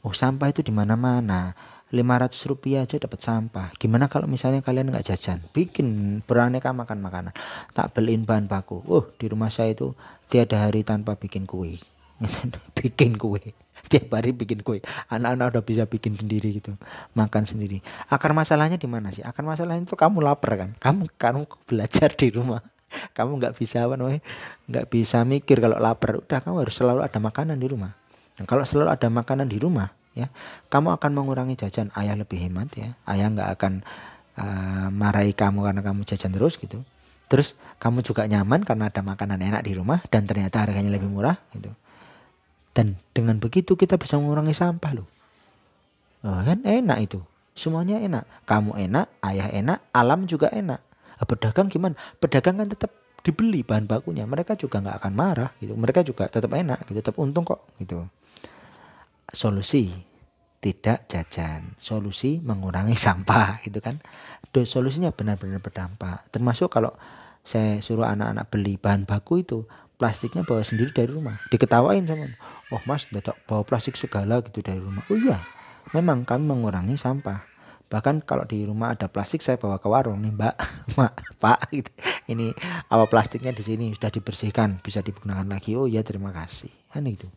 Oh sampah itu di mana-mana. 500 rupiah aja dapat sampah. Gimana kalau misalnya kalian nggak jajan, bikin beraneka makan makanan, tak beliin bahan baku. Oh di rumah saya itu tiada hari tanpa bikin kue. bikin kue. Tiap hari bikin kue. Anak-anak udah bisa bikin sendiri gitu. Makan sendiri. Akar masalahnya di mana sih? Akar masalahnya itu kamu lapar kan? Kamu kamu belajar di rumah. Kamu nggak bisa apa namanya? Nggak bisa mikir kalau lapar. Udah kamu harus selalu ada makanan di rumah. Dan kalau selalu ada makanan di rumah ya kamu akan mengurangi jajan. Ayah lebih hemat ya. Ayah nggak akan uh, marahi kamu karena kamu jajan terus gitu. Terus kamu juga nyaman karena ada makanan enak di rumah dan ternyata harganya lebih murah gitu dan dengan begitu kita bisa mengurangi sampah loh. Oh, kan enak itu. Semuanya enak. Kamu enak, ayah enak, alam juga enak. Nah, pedagang gimana? Pedagang kan tetap dibeli bahan bakunya mereka juga nggak akan marah gitu mereka juga tetap enak gitu tetap untung kok gitu solusi tidak jajan solusi mengurangi sampah gitu kan solusinya benar-benar berdampak termasuk kalau saya suruh anak-anak beli bahan baku itu plastiknya bawa sendiri dari rumah diketawain sama oh mas bawa plastik segala gitu dari rumah. Oh iya. Memang kami mengurangi sampah. Bahkan kalau di rumah ada plastik saya bawa ke warung nih mbak. Mak pak gitu. ini apa plastiknya di sini sudah dibersihkan bisa digunakan lagi? Oh ya terima kasih. Kan itu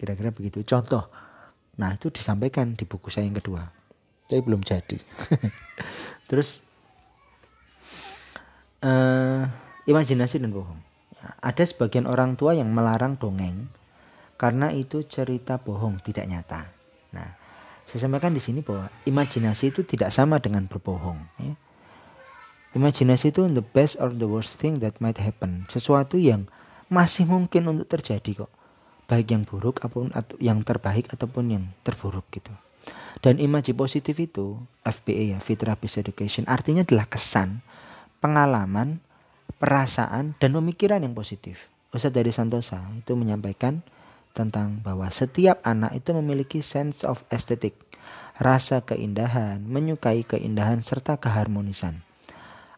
kira-kira begitu. Contoh. Nah itu disampaikan di buku saya yang kedua. Tapi belum jadi. Terus uh, imajinasi dan bohong. Ada sebagian orang tua yang melarang dongeng karena itu cerita bohong tidak nyata nah saya sampaikan di sini bahwa imajinasi itu tidak sama dengan berbohong. Ya. Imajinasi itu the best or the worst thing that might happen. Sesuatu yang masih mungkin untuk terjadi kok. Baik yang buruk ataupun yang terbaik ataupun yang terburuk gitu. Dan imaji positif itu FBA ya, Fitra Based Education, artinya adalah kesan, pengalaman, perasaan, dan pemikiran yang positif. Ustadz dari Santosa itu menyampaikan tentang bahwa setiap anak itu memiliki sense of aesthetic, rasa keindahan, menyukai keindahan serta keharmonisan.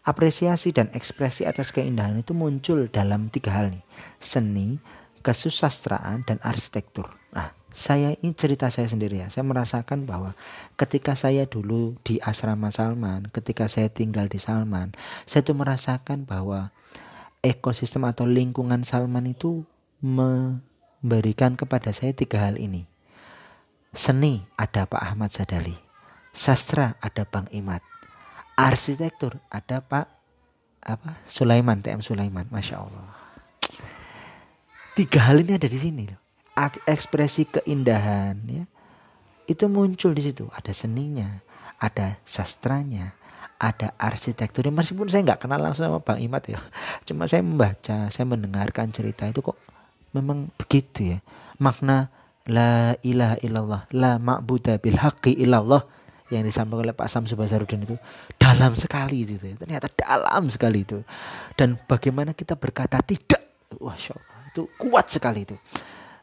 Apresiasi dan ekspresi atas keindahan itu muncul dalam tiga hal nih, seni, kesusastraan, dan arsitektur. Nah, saya ini cerita saya sendiri ya. Saya merasakan bahwa ketika saya dulu di asrama Salman, ketika saya tinggal di Salman, saya tuh merasakan bahwa ekosistem atau lingkungan Salman itu memberikan kepada saya tiga hal ini. Seni ada Pak Ahmad Sadali. Sastra ada Bang Imat. Arsitektur ada Pak apa Sulaiman TM Sulaiman. Masya Allah. Tiga hal ini ada di sini Ekspresi keindahan ya. Itu muncul di situ. Ada seninya, ada sastranya, ada arsitektur. Meskipun saya nggak kenal langsung sama Bang Imat ya. Cuma saya membaca, saya mendengarkan cerita itu kok memang begitu ya. Makna la ilaha illallah la ma'budu bil haqqi illallah yang disampaikan oleh Pak Samsu Basarudin itu dalam sekali itu ya. ternyata dalam sekali itu. Dan bagaimana kita berkata tidak wah itu kuat sekali itu.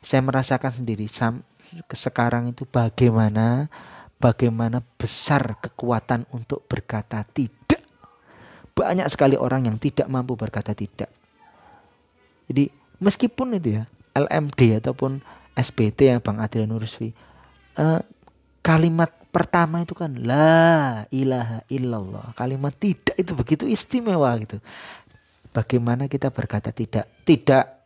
Saya merasakan sendiri sam, sekarang itu bagaimana bagaimana besar kekuatan untuk berkata tidak. Banyak sekali orang yang tidak mampu berkata tidak. Jadi meskipun itu ya LMD ataupun SBT yang Bang Adrian Nurusfi uh, kalimat pertama itu kan la ilaha illallah. Kalimat tidak itu begitu istimewa gitu. Bagaimana kita berkata tidak tidak.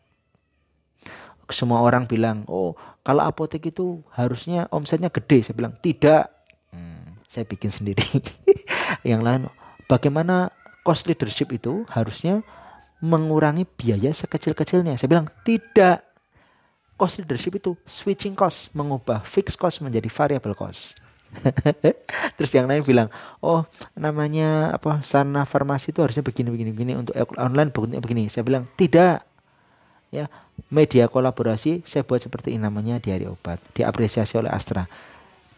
Semua orang bilang oh kalau apotek itu harusnya omsetnya gede. Saya bilang tidak. Hmm, saya bikin sendiri. Yang lain bagaimana cost leadership itu harusnya mengurangi biaya sekecil-kecilnya. Saya bilang tidak. Cost leadership itu switching cost, mengubah fixed cost menjadi variable cost. Terus yang lain bilang, oh namanya apa sana farmasi itu harusnya begini begini begini untuk online begini begini. Saya bilang tidak. Ya, media kolaborasi saya buat seperti ini namanya di hari obat, diapresiasi oleh Astra.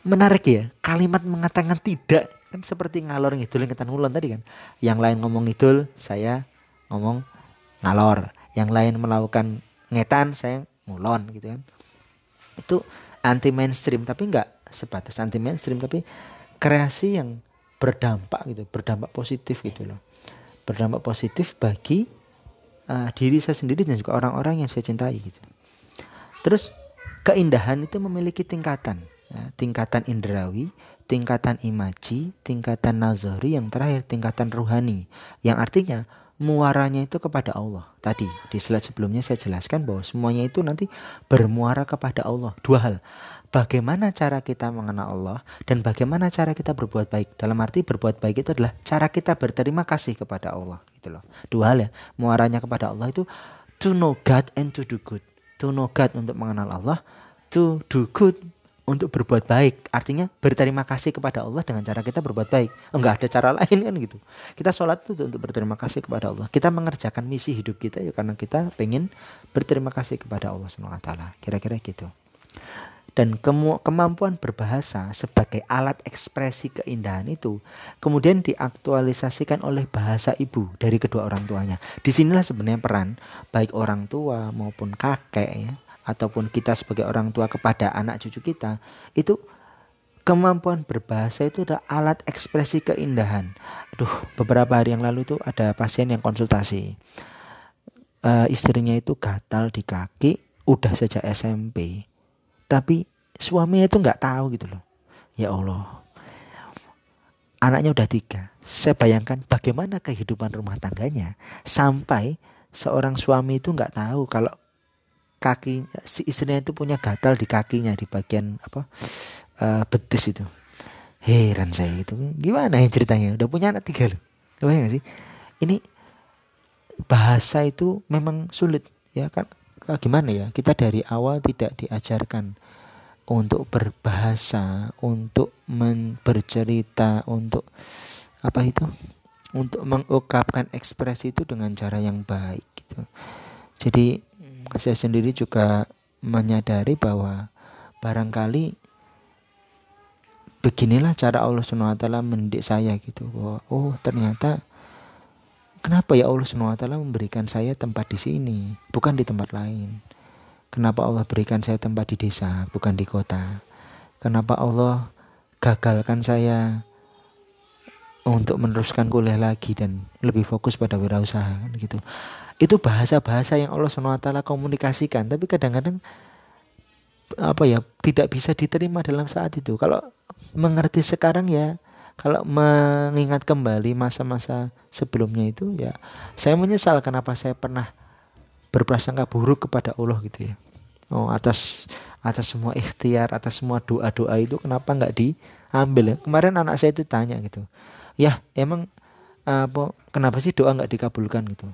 Menarik ya, kalimat mengatakan tidak kan seperti ngalor ngidul yang ngulon tadi kan. Yang lain ngomong ngidul, saya ngomong ngalor. Yang lain melakukan ngetan saya ngulon gitu kan. Itu anti mainstream tapi nggak sebatas anti mainstream tapi kreasi yang berdampak gitu berdampak positif gitu loh. Berdampak positif bagi uh, diri saya sendiri dan juga orang-orang yang saya cintai gitu. Terus keindahan itu memiliki tingkatan ya, tingkatan indrawi tingkatan imaji tingkatan nazari yang terakhir tingkatan ruhani. Yang artinya muaranya itu kepada Allah. Tadi di slide sebelumnya saya jelaskan bahwa semuanya itu nanti bermuara kepada Allah. Dua hal. Bagaimana cara kita mengenal Allah dan bagaimana cara kita berbuat baik. Dalam arti berbuat baik itu adalah cara kita berterima kasih kepada Allah gitu loh. Dua hal ya. Muaranya kepada Allah itu to know God and to do good. To know God untuk mengenal Allah, to do good untuk berbuat baik. Artinya berterima kasih kepada Allah dengan cara kita berbuat baik. Enggak ada cara lain kan gitu. Kita sholat itu untuk berterima kasih kepada Allah. Kita mengerjakan misi hidup kita ya karena kita pengen berterima kasih kepada Allah SWT. Kira-kira gitu. dan kemampuan berbahasa sebagai alat ekspresi keindahan itu kemudian diaktualisasikan oleh bahasa ibu dari kedua orang tuanya. Di sinilah sebenarnya peran baik orang tua maupun kakek ya ataupun kita sebagai orang tua kepada anak cucu kita itu kemampuan berbahasa itu adalah alat ekspresi keindahan. Aduh, beberapa hari yang lalu itu ada pasien yang konsultasi. Uh, istrinya itu gatal di kaki udah sejak SMP tapi suaminya itu nggak tahu gitu loh ya Allah anaknya udah tiga saya bayangkan bagaimana kehidupan rumah tangganya sampai seorang suami itu nggak tahu kalau kaki si istrinya itu punya gatal di kakinya di bagian apa uh, betis itu. Heran saya itu. Gimana ya ceritanya? Udah punya anak tiga loh. Gak sih? Ini bahasa itu memang sulit ya kan? Gimana ya? Kita dari awal tidak diajarkan untuk berbahasa untuk bercerita untuk apa itu? Untuk mengungkapkan ekspresi itu dengan cara yang baik gitu. Jadi saya sendiri juga menyadari bahwa barangkali beginilah cara Allah SWT mendidik saya gitu bahwa oh ternyata Kenapa ya Allah SWT memberikan saya tempat di sini, bukan di tempat lain? Kenapa Allah berikan saya tempat di desa, bukan di kota? Kenapa Allah gagalkan saya untuk meneruskan kuliah lagi dan lebih fokus pada wirausaha gitu. Itu bahasa-bahasa yang Allah SWT komunikasikan, tapi kadang-kadang apa ya tidak bisa diterima dalam saat itu. Kalau mengerti sekarang ya kalau mengingat kembali masa-masa sebelumnya itu ya saya menyesal kenapa saya pernah berprasangka buruk kepada Allah gitu ya oh atas atas semua ikhtiar atas semua doa doa itu kenapa nggak diambil ya kemarin anak saya itu tanya gitu ya emang apa kenapa sih doa nggak dikabulkan gitu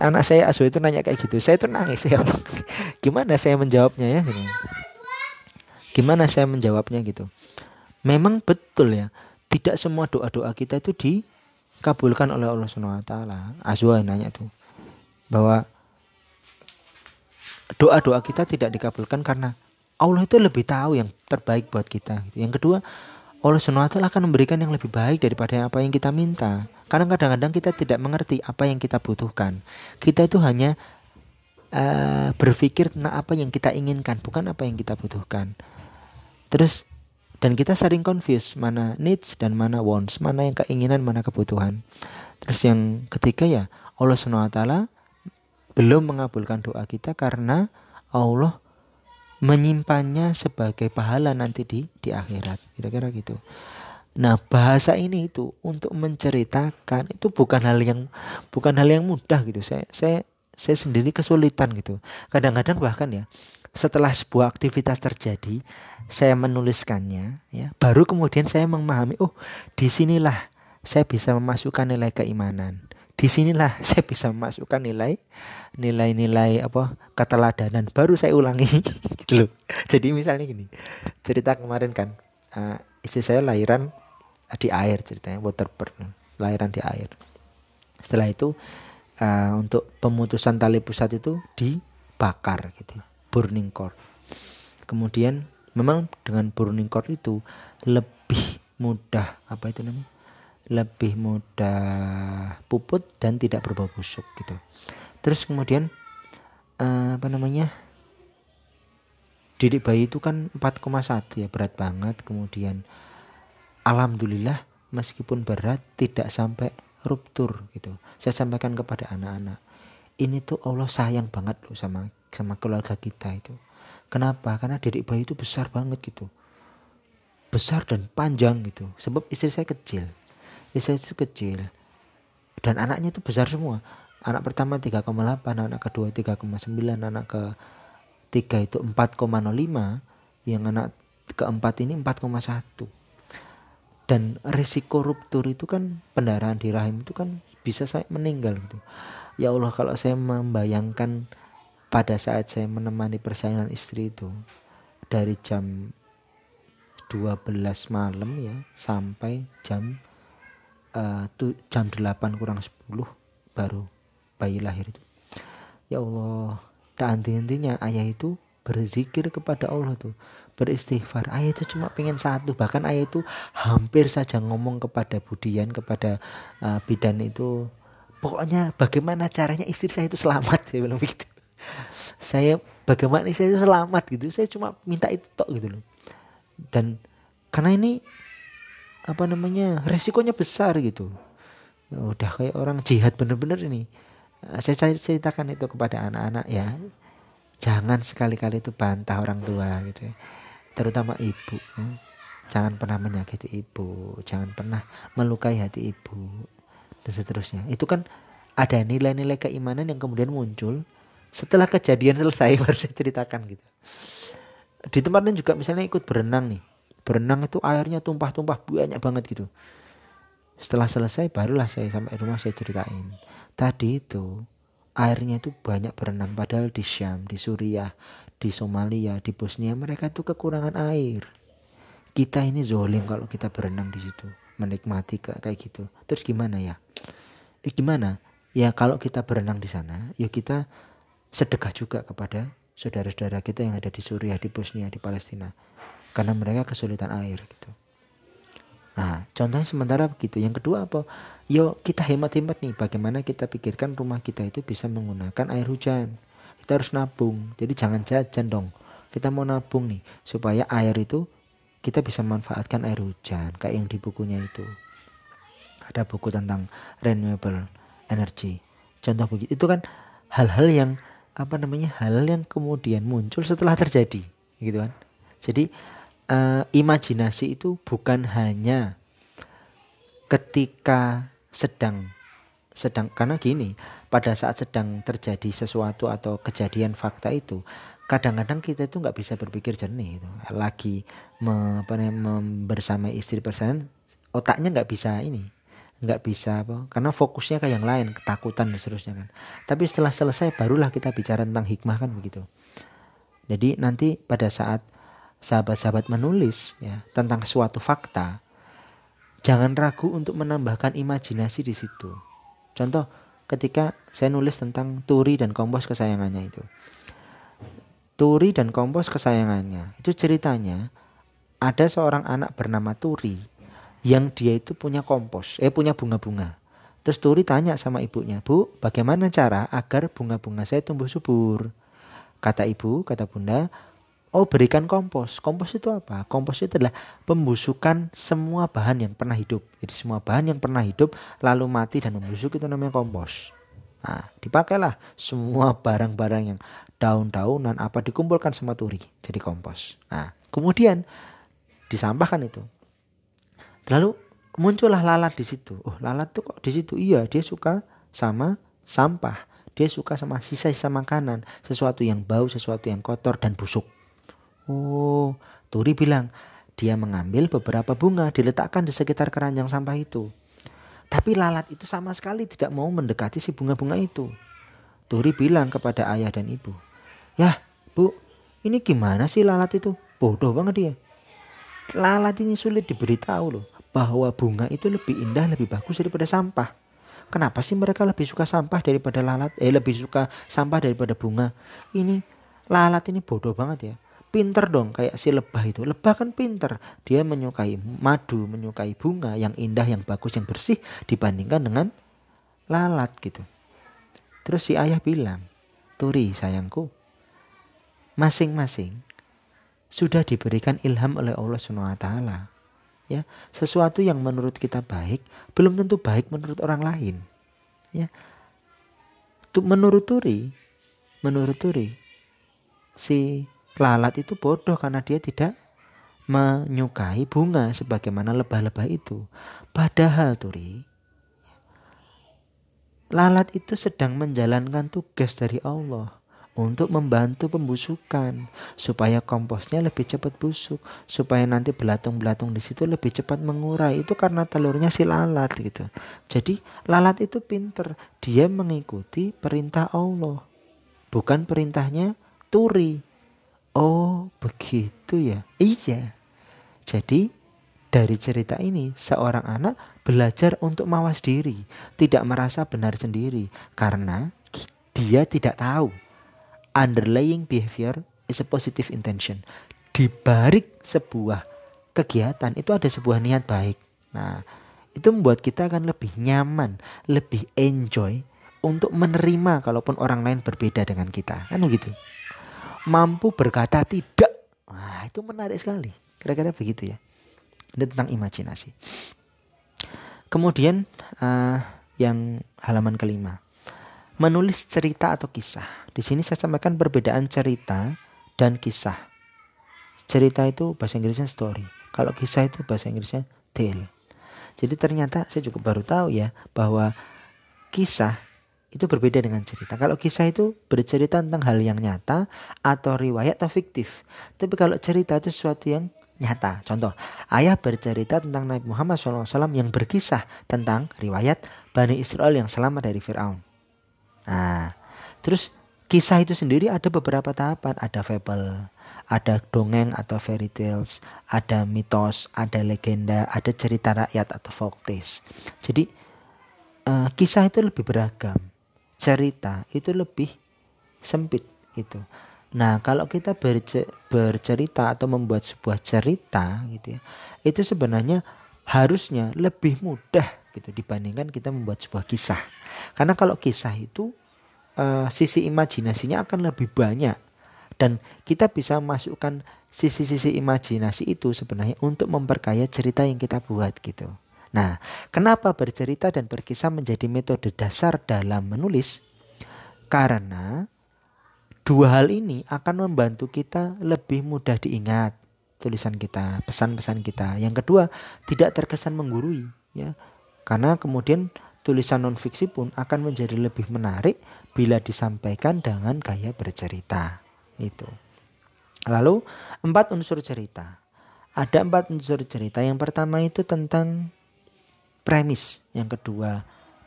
anak saya Asu itu nanya kayak gitu saya tuh nangis ya gimana saya menjawabnya ya gitu. gimana saya menjawabnya gitu memang betul ya tidak semua doa-doa kita itu dikabulkan oleh Allah Subhanahu wa taala. Azwa nanya tuh bahwa doa-doa kita tidak dikabulkan karena Allah itu lebih tahu yang terbaik buat kita. Yang kedua, Allah taala akan memberikan yang lebih baik daripada apa yang kita minta. Karena kadang-kadang kita tidak mengerti apa yang kita butuhkan. Kita itu hanya uh, berpikir tentang apa yang kita inginkan, bukan apa yang kita butuhkan. Terus dan kita sering confuse mana needs dan mana wants, mana yang keinginan, mana kebutuhan. Terus yang ketiga ya Allah SWT belum mengabulkan doa kita karena Allah menyimpannya sebagai pahala nanti di di akhirat. Kira-kira gitu. Nah, bahasa ini itu untuk menceritakan itu bukan hal yang bukan hal yang mudah gitu. Saya saya saya sendiri kesulitan gitu. Kadang-kadang bahkan ya setelah sebuah aktivitas terjadi, saya menuliskannya, ya, baru kemudian saya memahami, oh, di sinilah saya bisa memasukkan nilai keimanan. Di sinilah saya bisa memasukkan nilai nilai-nilai apa keteladanan. Baru saya ulangi, gitu loh. Jadi misalnya gini, cerita kemarin kan, uh, istri saya lahiran di air ceritanya, waterburn, lahiran di air. Setelah itu uh, untuk pemutusan tali pusat itu dibakar gitu burning cord. Kemudian memang dengan burning cord itu lebih mudah apa itu namanya? Lebih mudah puput dan tidak berbau busuk gitu. Terus kemudian uh, apa namanya? Didik bayi itu kan 4,1 ya berat banget. Kemudian alhamdulillah meskipun berat tidak sampai ruptur gitu. Saya sampaikan kepada anak-anak. Ini tuh Allah sayang banget loh sama sama keluarga kita itu. Kenapa? Karena dedek bayi itu besar banget gitu. Besar dan panjang gitu. Sebab istri saya kecil. Saya itu kecil. Dan anaknya itu besar semua. Anak pertama 3,8, anak kedua 3,9, anak ke tiga itu 4,05, yang anak keempat ini 4,1. Dan risiko ruptur itu kan pendarahan di rahim itu kan bisa saya meninggal gitu. Ya Allah kalau saya membayangkan pada saat saya menemani persalinan istri itu dari jam 12 malam ya sampai jam uh, jam 8 kurang 10 baru bayi lahir itu. Ya Allah tak henti-hentinya ayah itu berzikir kepada Allah tuh beristighfar. Ayah itu cuma pengen satu bahkan ayah itu hampir saja ngomong kepada Budian kepada uh, bidan itu pokoknya bagaimana caranya istri saya itu selamat? Saya bilang begitu. Saya bagaimana istri saya itu selamat? gitu. Saya cuma minta itu tok gitu loh. Dan karena ini apa namanya resikonya besar gitu. Udah kayak orang jihad bener-bener ini. Saya ceritakan itu kepada anak-anak ya. Jangan sekali-kali itu bantah orang tua gitu ya. terutama ibu ya. jangan pernah menyakiti ibu. Jangan pernah melukai hati ibu. Dan seterusnya. Itu kan ada nilai-nilai keimanan yang kemudian muncul setelah kejadian selesai baru saya ceritakan gitu. Di tempat lain juga misalnya ikut berenang nih berenang itu airnya tumpah-tumpah banyak banget gitu setelah selesai barulah saya sampai rumah saya ceritain tadi itu airnya itu banyak berenang padahal di Syam, di Suriah, di Somalia, di Bosnia mereka itu kekurangan air. Kita ini zolim kalau kita berenang di situ, menikmati kayak gitu. Terus gimana ya? Eh, gimana? Ya kalau kita berenang di sana, ya kita sedekah juga kepada saudara-saudara kita yang ada di Suriah, di Bosnia, di Palestina. Karena mereka kesulitan air gitu. Nah, contohnya sementara begitu. Yang kedua apa? Yuk kita hemat-hemat nih bagaimana kita pikirkan rumah kita itu bisa menggunakan air hujan. Kita harus nabung. Jadi jangan jajan dong. Kita mau nabung nih supaya air itu kita bisa manfaatkan air hujan kayak yang di bukunya itu. Ada buku tentang renewable energy. Contoh begitu itu kan hal-hal yang apa namanya hal yang kemudian muncul setelah terjadi gitu kan. Jadi uh, imajinasi itu bukan hanya ketika sedang sedang karena gini pada saat sedang terjadi sesuatu atau kejadian fakta itu kadang-kadang kita itu nggak bisa berpikir jernih itu. Lagi me, apa, mem, bersama istri bersama otaknya nggak bisa ini nggak bisa apa karena fokusnya ke yang lain ketakutan dan seterusnya kan. Tapi setelah selesai barulah kita bicara tentang hikmah kan begitu. Jadi nanti pada saat sahabat-sahabat menulis ya tentang suatu fakta jangan ragu untuk menambahkan imajinasi di situ. Contoh, ketika saya nulis tentang Turi dan kompos kesayangannya itu. Turi dan kompos kesayangannya, itu ceritanya ada seorang anak bernama Turi yang dia itu punya kompos, eh punya bunga-bunga. Terus Turi tanya sama ibunya, Bu, bagaimana cara agar bunga-bunga saya tumbuh subur? Kata ibu, kata bunda, Oh berikan kompos. Kompos itu apa? Kompos itu adalah pembusukan semua bahan yang pernah hidup. Jadi semua bahan yang pernah hidup lalu mati dan membusuk itu namanya kompos. Nah, dipakailah semua barang-barang yang daun-daunan apa dikumpulkan sama turi jadi kompos. Nah, kemudian disampahkan itu. Lalu muncullah lalat di situ. Oh, lalat tuh kok di situ? Iya, dia suka sama sampah. Dia suka sama sisa-sisa makanan, sesuatu yang bau, sesuatu yang kotor dan busuk. Oh, Turi bilang, dia mengambil beberapa bunga diletakkan di sekitar keranjang sampah itu. Tapi lalat itu sama sekali tidak mau mendekati si bunga-bunga itu. Turi bilang kepada ayah dan ibu, Ya, bu, ini gimana sih lalat itu? Bodoh banget dia. Lalat ini sulit diberitahu loh bahwa bunga itu lebih indah, lebih bagus daripada sampah. Kenapa sih mereka lebih suka sampah daripada lalat? Eh, lebih suka sampah daripada bunga. Ini lalat ini bodoh banget ya pinter dong kayak si lebah itu. Lebah kan pinter. Dia menyukai madu, menyukai bunga yang indah, yang bagus, yang bersih dibandingkan dengan lalat gitu. Terus si ayah bilang, Turi sayangku, masing-masing sudah diberikan ilham oleh Allah SWT. Ya, sesuatu yang menurut kita baik belum tentu baik menurut orang lain. Ya, menurut Turi, menurut Turi, si Lalat itu bodoh karena dia tidak menyukai bunga sebagaimana lebah-lebah itu. Padahal Turi, lalat itu sedang menjalankan tugas dari Allah untuk membantu pembusukan supaya komposnya lebih cepat busuk, supaya nanti belatung-belatung di situ lebih cepat mengurai. Itu karena telurnya si lalat gitu. Jadi lalat itu pinter, dia mengikuti perintah Allah, bukan perintahnya Turi. Oh, begitu ya. Iya. Jadi dari cerita ini seorang anak belajar untuk mawas diri, tidak merasa benar sendiri karena dia tidak tahu underlying behavior is a positive intention. Di balik sebuah kegiatan itu ada sebuah niat baik. Nah, itu membuat kita akan lebih nyaman, lebih enjoy untuk menerima kalaupun orang lain berbeda dengan kita. Kan begitu. Mampu berkata tidak. Wah, itu menarik sekali. Kira-kira begitu ya. Ini tentang imajinasi. Kemudian uh, yang halaman kelima. Menulis cerita atau kisah. Di sini saya sampaikan perbedaan cerita dan kisah. Cerita itu bahasa Inggrisnya story. Kalau kisah itu bahasa Inggrisnya tale. Jadi ternyata saya juga baru tahu ya bahwa kisah itu berbeda dengan cerita. Kalau kisah itu bercerita tentang hal yang nyata atau riwayat atau fiktif. Tapi kalau cerita itu sesuatu yang nyata. Contoh, ayah bercerita tentang Nabi Muhammad SAW yang berkisah tentang riwayat Bani Israel yang selamat dari Fir'aun. Nah, terus kisah itu sendiri ada beberapa tahapan. Ada fable, ada dongeng atau fairy tales, ada mitos, ada legenda, ada cerita rakyat atau folk tales. Jadi uh, kisah itu lebih beragam, cerita itu lebih sempit gitu. Nah kalau kita berce bercerita atau membuat sebuah cerita gitu ya, itu sebenarnya harusnya lebih mudah gitu dibandingkan kita membuat sebuah kisah. Karena kalau kisah itu uh, sisi imajinasinya akan lebih banyak dan kita bisa masukkan sisi-sisi imajinasi itu sebenarnya untuk memperkaya cerita yang kita buat gitu. Nah, kenapa bercerita dan berkisah menjadi metode dasar dalam menulis? Karena dua hal ini akan membantu kita lebih mudah diingat tulisan kita, pesan-pesan kita. Yang kedua, tidak terkesan menggurui ya. Karena kemudian tulisan non fiksi pun akan menjadi lebih menarik bila disampaikan dengan gaya bercerita. Itu. Lalu empat unsur cerita. Ada empat unsur cerita. Yang pertama itu tentang premis. Yang kedua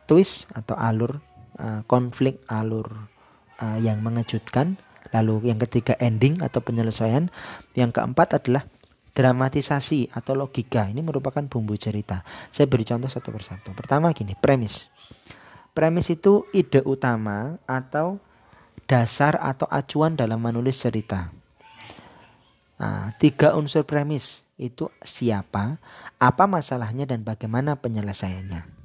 twist atau alur uh, konflik alur uh, yang mengejutkan. Lalu yang ketiga ending atau penyelesaian. Yang keempat adalah dramatisasi atau logika. Ini merupakan bumbu cerita. Saya beri contoh satu persatu. Pertama gini, premis. Premis itu ide utama atau dasar atau acuan dalam menulis cerita. Nah, tiga unsur premis itu siapa, apa masalahnya dan bagaimana penyelesaiannya.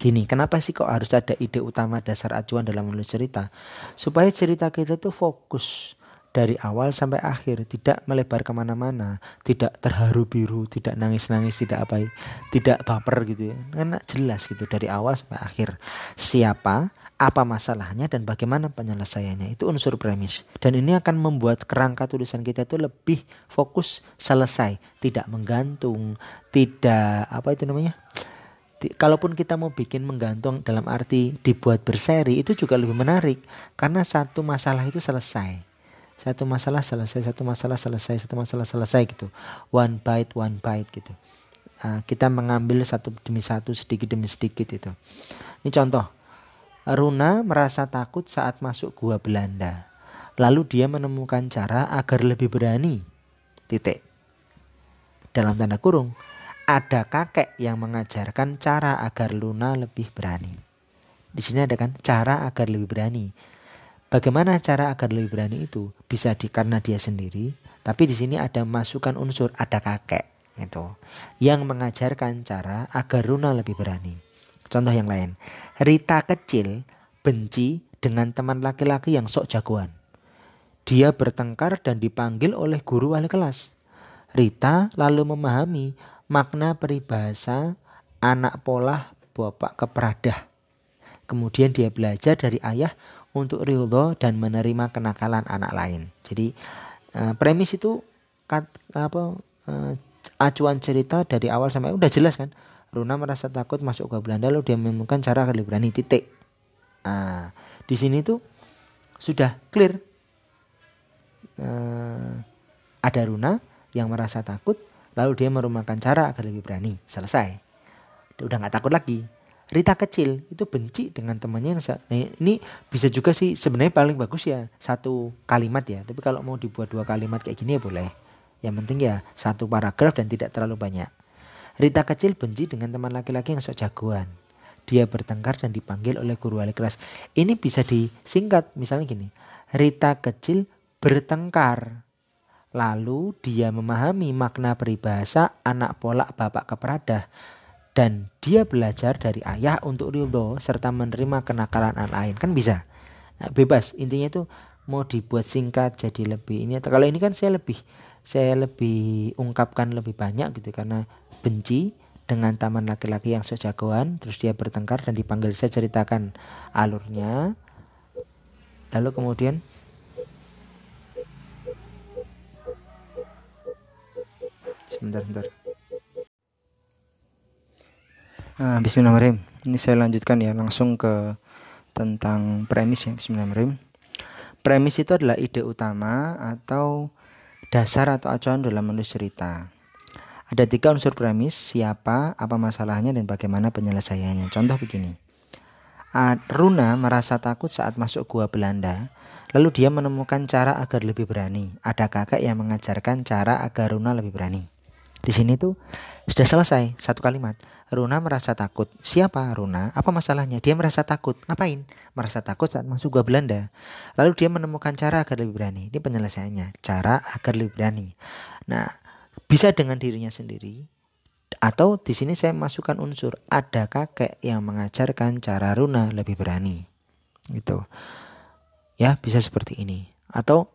Gini, kenapa sih kok harus ada ide utama dasar acuan dalam menulis cerita? Supaya cerita kita itu fokus dari awal sampai akhir tidak melebar ke mana-mana tidak terharu biru tidak nangis-nangis tidak apa tidak baper gitu ya karena jelas gitu dari awal sampai akhir siapa apa masalahnya dan bagaimana penyelesaiannya. Itu unsur premis. Dan ini akan membuat kerangka tulisan kita itu lebih fokus selesai. Tidak menggantung tidak apa itu namanya? Kalaupun kita mau bikin menggantung dalam arti dibuat berseri itu juga lebih menarik. Karena satu masalah itu selesai. Satu masalah selesai satu masalah selesai satu masalah selesai gitu. One bite one bite gitu. Uh, kita mengambil satu demi satu sedikit demi sedikit itu. Ini contoh Runa merasa takut saat masuk gua Belanda. Lalu dia menemukan cara agar lebih berani. Titik. Dalam tanda kurung ada kakek yang mengajarkan cara agar Luna lebih berani. Di sini ada kan cara agar lebih berani. Bagaimana cara agar lebih berani itu? Bisa di karena dia sendiri, tapi di sini ada masukan unsur ada kakek itu yang mengajarkan cara agar Runa lebih berani. Contoh yang lain, Rita kecil benci dengan teman laki-laki yang sok jagoan. Dia bertengkar dan dipanggil oleh guru wali kelas. Rita lalu memahami makna peribahasa anak pola bapak keperadah. Kemudian dia belajar dari ayah untuk ridho dan menerima kenakalan anak lain. Jadi uh, premis itu apa uh, acuan cerita dari awal sampai udah jelas kan. Runa merasa takut masuk ke Belanda lalu dia menemukan cara agar berani titik. Nah, di sini tuh sudah clear. Uh, ada Runa yang merasa takut lalu dia merumakan cara agar lebih berani. Selesai. Dia udah nggak takut lagi Rita kecil itu benci dengan temannya yang nah, ini bisa juga sih sebenarnya paling bagus ya satu kalimat ya tapi kalau mau dibuat dua kalimat kayak gini ya boleh yang penting ya satu paragraf dan tidak terlalu banyak Rita kecil benci dengan teman laki-laki yang sok jagoan. Dia bertengkar dan dipanggil oleh guru wali kelas. Ini bisa disingkat. Misalnya gini Rita kecil bertengkar. Lalu dia memahami makna peribahasa anak polak bapak keperadah dan dia belajar dari ayah untuk ridho serta menerima kenakalan anak lain. Kan bisa? Nah, bebas. Intinya itu mau dibuat singkat jadi lebih ini. Kalau ini kan saya lebih saya lebih ungkapkan lebih banyak gitu. Karena benci dengan taman laki-laki yang sejagoan terus dia bertengkar dan dipanggil. Saya ceritakan alurnya. Lalu kemudian? Sebentar sebentar. Uh, Bismillahirrahmanirrahim. Ini saya lanjutkan ya langsung ke tentang premis ya Bismillahirrahmanirrahim. Premis itu adalah ide utama atau dasar atau acuan dalam menulis cerita ada tiga unsur premis siapa apa masalahnya dan bagaimana penyelesaiannya contoh begini Runa merasa takut saat masuk gua Belanda Lalu dia menemukan cara agar lebih berani. Ada kakek yang mengajarkan cara agar Runa lebih berani. Di sini tuh sudah selesai satu kalimat. Runa merasa takut. Siapa Runa? Apa masalahnya? Dia merasa takut. Ngapain? Merasa takut saat masuk gua Belanda. Lalu dia menemukan cara agar lebih berani. Ini penyelesaiannya. Cara agar lebih berani. Nah, bisa dengan dirinya sendiri atau di sini saya masukkan unsur ada kakek yang mengajarkan cara Runa lebih berani. Gitu. Ya, bisa seperti ini. Atau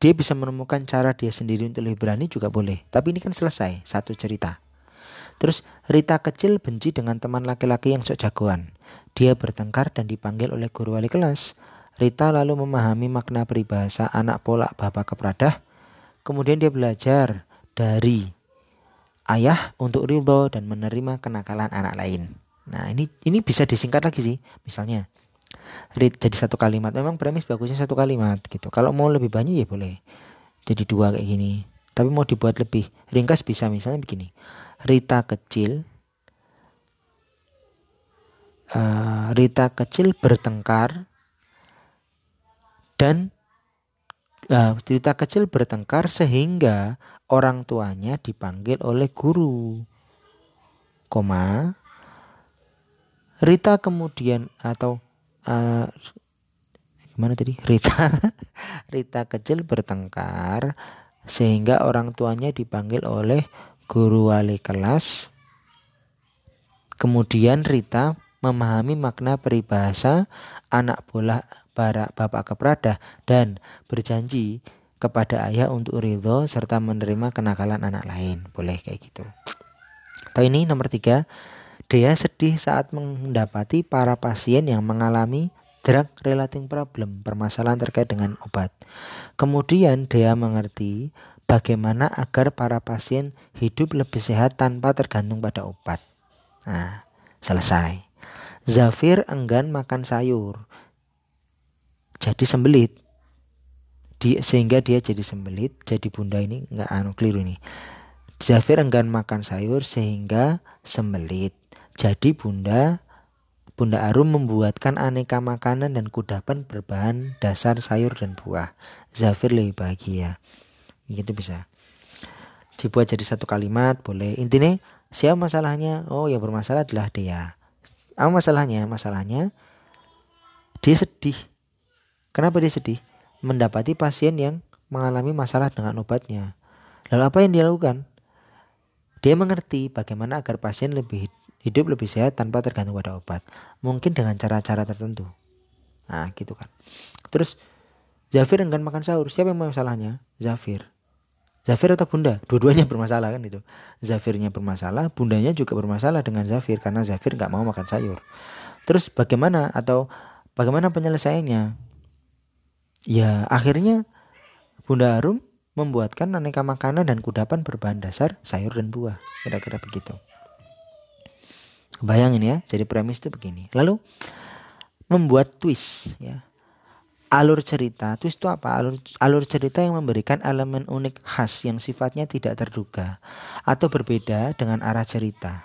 dia bisa menemukan cara dia sendiri untuk lebih berani juga boleh. Tapi ini kan selesai, satu cerita. Terus Rita kecil benci dengan teman laki-laki yang sok jagoan. Dia bertengkar dan dipanggil oleh guru wali kelas. Rita lalu memahami makna peribahasa anak polak bapak kepradah. Kemudian dia belajar dari ayah untuk ridho dan menerima kenakalan anak lain. Nah ini ini bisa disingkat lagi sih. Misalnya jadi satu kalimat memang premis bagusnya satu kalimat gitu kalau mau lebih banyak ya boleh jadi dua kayak gini tapi mau dibuat lebih ringkas bisa misalnya begini Rita kecil uh, Rita kecil bertengkar dan uh, Rita kecil bertengkar sehingga orang tuanya dipanggil oleh guru. Koma Rita kemudian atau uh, gimana tadi? Rita Rita kecil bertengkar sehingga orang tuanya dipanggil oleh guru wali kelas. Kemudian Rita memahami makna peribahasa anak bola para bapak keprada dan berjanji kepada ayah untuk ridho serta menerima kenakalan anak lain boleh kayak gitu atau ini nomor tiga Dea sedih saat mendapati para pasien yang mengalami drug relating problem, permasalahan terkait dengan obat. Kemudian Dea mengerti bagaimana agar para pasien hidup lebih sehat tanpa tergantung pada obat. Nah, selesai. Zafir enggan makan sayur. Jadi sembelit. Di, sehingga dia jadi sembelit, jadi bunda ini nggak anu keliru ini. Zafir enggan makan sayur sehingga sembelit. Jadi Bunda Bunda Arum membuatkan aneka makanan dan kudapan berbahan dasar sayur dan buah. Zafir lebih bahagia. Gitu bisa. Dibuat jadi satu kalimat boleh. Intinya siapa masalahnya? Oh yang bermasalah adalah dia. Apa masalahnya? Masalahnya dia sedih. Kenapa dia sedih? Mendapati pasien yang mengalami masalah dengan obatnya. Lalu apa yang dia lakukan? Dia mengerti bagaimana agar pasien lebih hidup lebih sehat tanpa tergantung pada obat. Mungkin dengan cara-cara tertentu. Nah, gitu kan. Terus Zafir enggan makan sahur. Siapa yang masalahnya? Zafir. Zafir atau bunda? Dua-duanya bermasalah kan itu. Zafirnya bermasalah, bundanya juga bermasalah dengan Zafir karena Zafir nggak mau makan sayur. Terus bagaimana atau bagaimana penyelesaiannya? Ya akhirnya Bunda Arum membuatkan aneka makanan dan kudapan berbahan dasar sayur dan buah. Kira-kira begitu. Bayangin ya, jadi premis itu begini. Lalu membuat twist ya. Alur cerita, twist itu apa? Alur, alur cerita yang memberikan elemen unik khas yang sifatnya tidak terduga atau berbeda dengan arah cerita.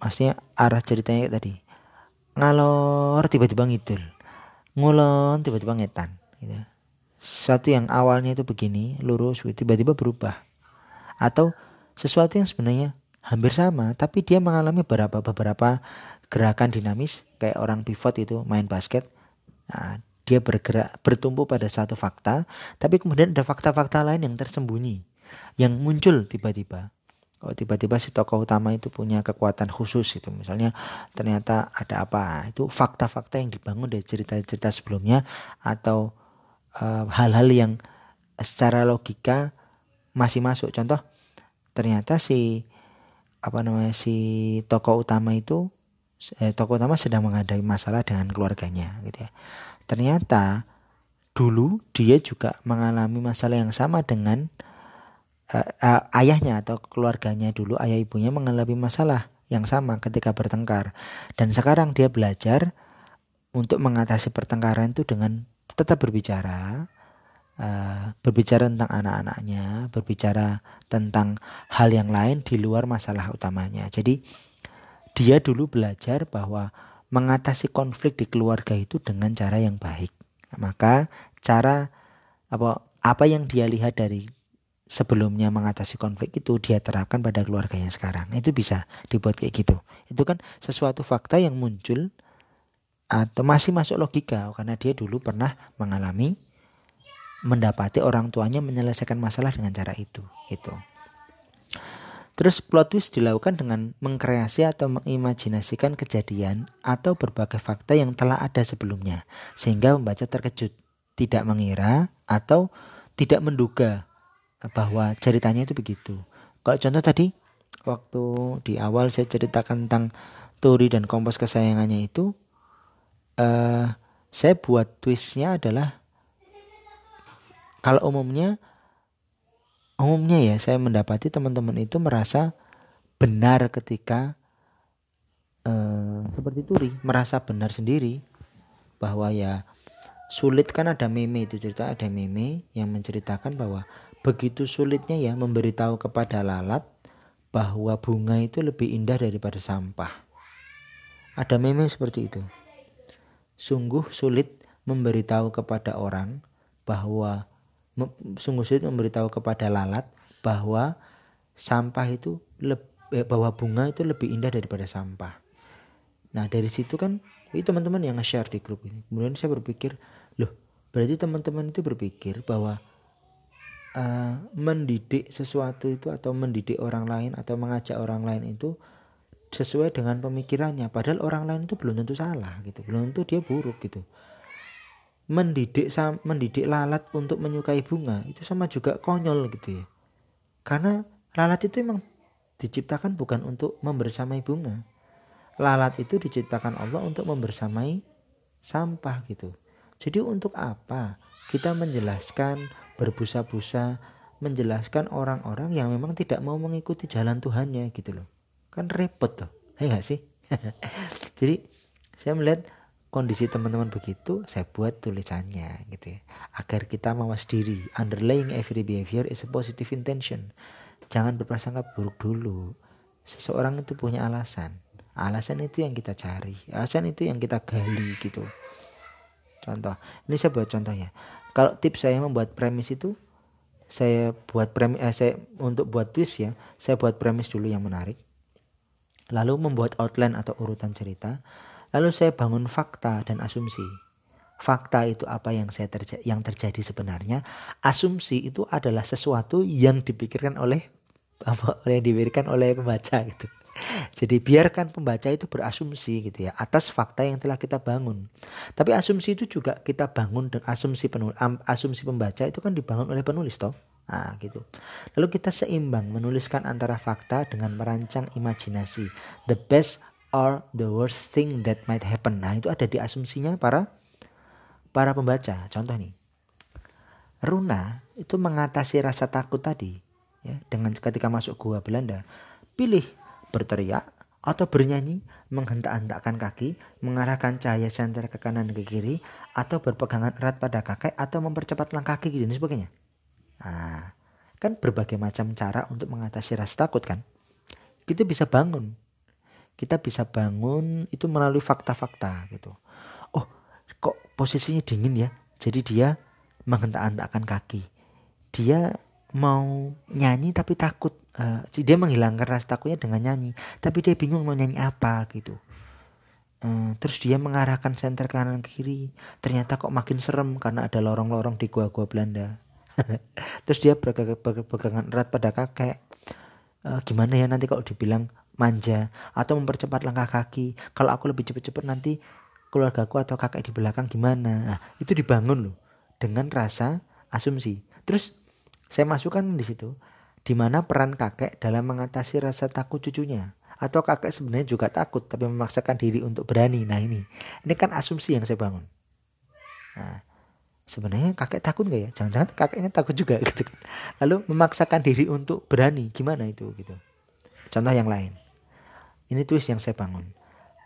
Maksudnya arah ceritanya tadi. Ngalor tiba-tiba ngidul. Ngulon tiba-tiba ngetan. Gitu. Sesuatu yang awalnya itu begini, lurus, tiba-tiba berubah. Atau sesuatu yang sebenarnya hampir sama tapi dia mengalami beberapa beberapa gerakan dinamis kayak orang pivot itu main basket nah, dia bergerak bertumpu pada satu fakta, tapi kemudian ada fakta-fakta lain yang tersembunyi, yang muncul tiba-tiba. Tiba-tiba si tokoh utama itu punya kekuatan khusus itu, misalnya ternyata ada apa, itu fakta-fakta yang dibangun dari cerita-cerita sebelumnya atau eh, hal-hal uh, yang secara logika masih masuk. Contoh, ternyata si apa namanya si tokoh utama itu eh, tokoh utama sedang menghadapi masalah dengan keluarganya gitu ya ternyata dulu dia juga mengalami masalah yang sama dengan uh, ayahnya atau keluarganya dulu ayah ibunya mengalami masalah yang sama ketika bertengkar dan sekarang dia belajar untuk mengatasi pertengkaran itu dengan tetap berbicara uh, berbicara tentang anak-anaknya berbicara tentang hal yang lain di luar masalah utamanya jadi dia dulu belajar bahwa mengatasi konflik di keluarga itu dengan cara yang baik. Maka cara apa apa yang dia lihat dari sebelumnya mengatasi konflik itu dia terapkan pada keluarganya sekarang. Itu bisa dibuat kayak gitu. Itu kan sesuatu fakta yang muncul atau masih masuk logika karena dia dulu pernah mengalami mendapati orang tuanya menyelesaikan masalah dengan cara itu. Itu. Terus plot twist dilakukan dengan mengkreasi atau mengimajinasikan kejadian atau berbagai fakta yang telah ada sebelumnya sehingga membaca terkejut, tidak mengira atau tidak menduga bahwa ceritanya itu begitu. Kalau contoh tadi waktu di awal saya ceritakan tentang Turi dan kompos kesayangannya itu uh, saya buat twistnya adalah kalau umumnya umumnya ya saya mendapati teman-teman itu merasa benar ketika uh, seperti Turi merasa benar sendiri bahwa ya sulit kan ada meme itu cerita ada meme yang menceritakan bahwa begitu sulitnya ya memberitahu kepada lalat bahwa bunga itu lebih indah daripada sampah. Ada meme seperti itu. Sungguh sulit memberitahu kepada orang bahwa sungguh sulit memberitahu kepada lalat bahwa sampah itu eh, bahwa bunga itu lebih indah daripada sampah. Nah dari situ kan itu teman-teman yang nge-share di grup ini. Kemudian saya berpikir, loh berarti teman-teman itu berpikir bahwa uh, mendidik sesuatu itu atau mendidik orang lain atau mengajak orang lain itu sesuai dengan pemikirannya. Padahal orang lain itu belum tentu salah gitu, belum tentu dia buruk gitu. Mendidik mendidik lalat untuk menyukai bunga itu sama juga konyol gitu ya. Karena lalat itu emang diciptakan bukan untuk membersamai bunga. Lalat itu diciptakan Allah untuk membersamai sampah gitu. Jadi untuk apa? Kita menjelaskan berbusa-busa menjelaskan orang-orang yang memang tidak mau mengikuti jalan Tuhannya gitu loh. Kan repot tuh ya gak sih? Jadi saya melihat kondisi teman-teman begitu saya buat tulisannya gitu ya. Agar kita mawas diri underlying every behavior is a positive intention. Jangan berprasangka buruk dulu. Seseorang itu punya alasan. Alasan itu yang kita cari. Alasan itu yang kita gali gitu. Contoh ini saya buat contohnya kalau tips saya membuat premis itu saya buat premis eh, saya untuk buat twist ya saya buat premis dulu yang menarik lalu membuat outline atau urutan cerita Lalu saya bangun fakta dan asumsi. Fakta itu apa yang saya terja yang terjadi sebenarnya. Asumsi itu adalah sesuatu yang dipikirkan oleh apa yang diberikan oleh pembaca gitu. Jadi biarkan pembaca itu berasumsi gitu ya atas fakta yang telah kita bangun. Tapi asumsi itu juga kita bangun dengan asumsi penulis, asumsi pembaca itu kan dibangun oleh penulis toh. Nah, gitu. Lalu kita seimbang menuliskan antara fakta dengan merancang imajinasi. The best or the worst thing that might happen. Nah, itu ada di asumsinya para para pembaca. Contoh nih. Runa itu mengatasi rasa takut tadi ya dengan ketika masuk gua Belanda. Pilih berteriak atau bernyanyi, menghentak-hentakkan kaki, mengarahkan cahaya senter ke kanan ke kiri, atau berpegangan erat pada kakek, atau mempercepat langkah kaki dan sebagainya. Nah, kan berbagai macam cara untuk mengatasi rasa takut kan. Kita bisa bangun kita bisa bangun itu melalui fakta-fakta gitu. Oh, kok posisinya dingin ya? Jadi dia menghentak-hentakkan kaki. Dia mau nyanyi tapi takut. Uh, dia menghilangkan rasa takutnya dengan nyanyi. Tapi dia bingung mau nyanyi apa gitu. Uh, terus dia mengarahkan senter kanan kiri. Ternyata kok makin serem karena ada lorong-lorong di gua-gua Belanda. terus dia berpegangan erat pada kakek. Uh, gimana ya nanti kalau dibilang manja atau mempercepat langkah kaki. Kalau aku lebih cepat-cepat nanti keluargaku atau kakek di belakang gimana. Nah, itu dibangun loh dengan rasa asumsi. Terus saya masukkan di situ di mana peran kakek dalam mengatasi rasa takut cucunya atau kakek sebenarnya juga takut tapi memaksakan diri untuk berani. Nah ini, ini kan asumsi yang saya bangun. Nah, sebenarnya kakek takut nggak ya? Jangan-jangan kakeknya takut juga gitu kan. Lalu memaksakan diri untuk berani, gimana itu gitu. Contoh yang lain. Ini twist yang saya bangun.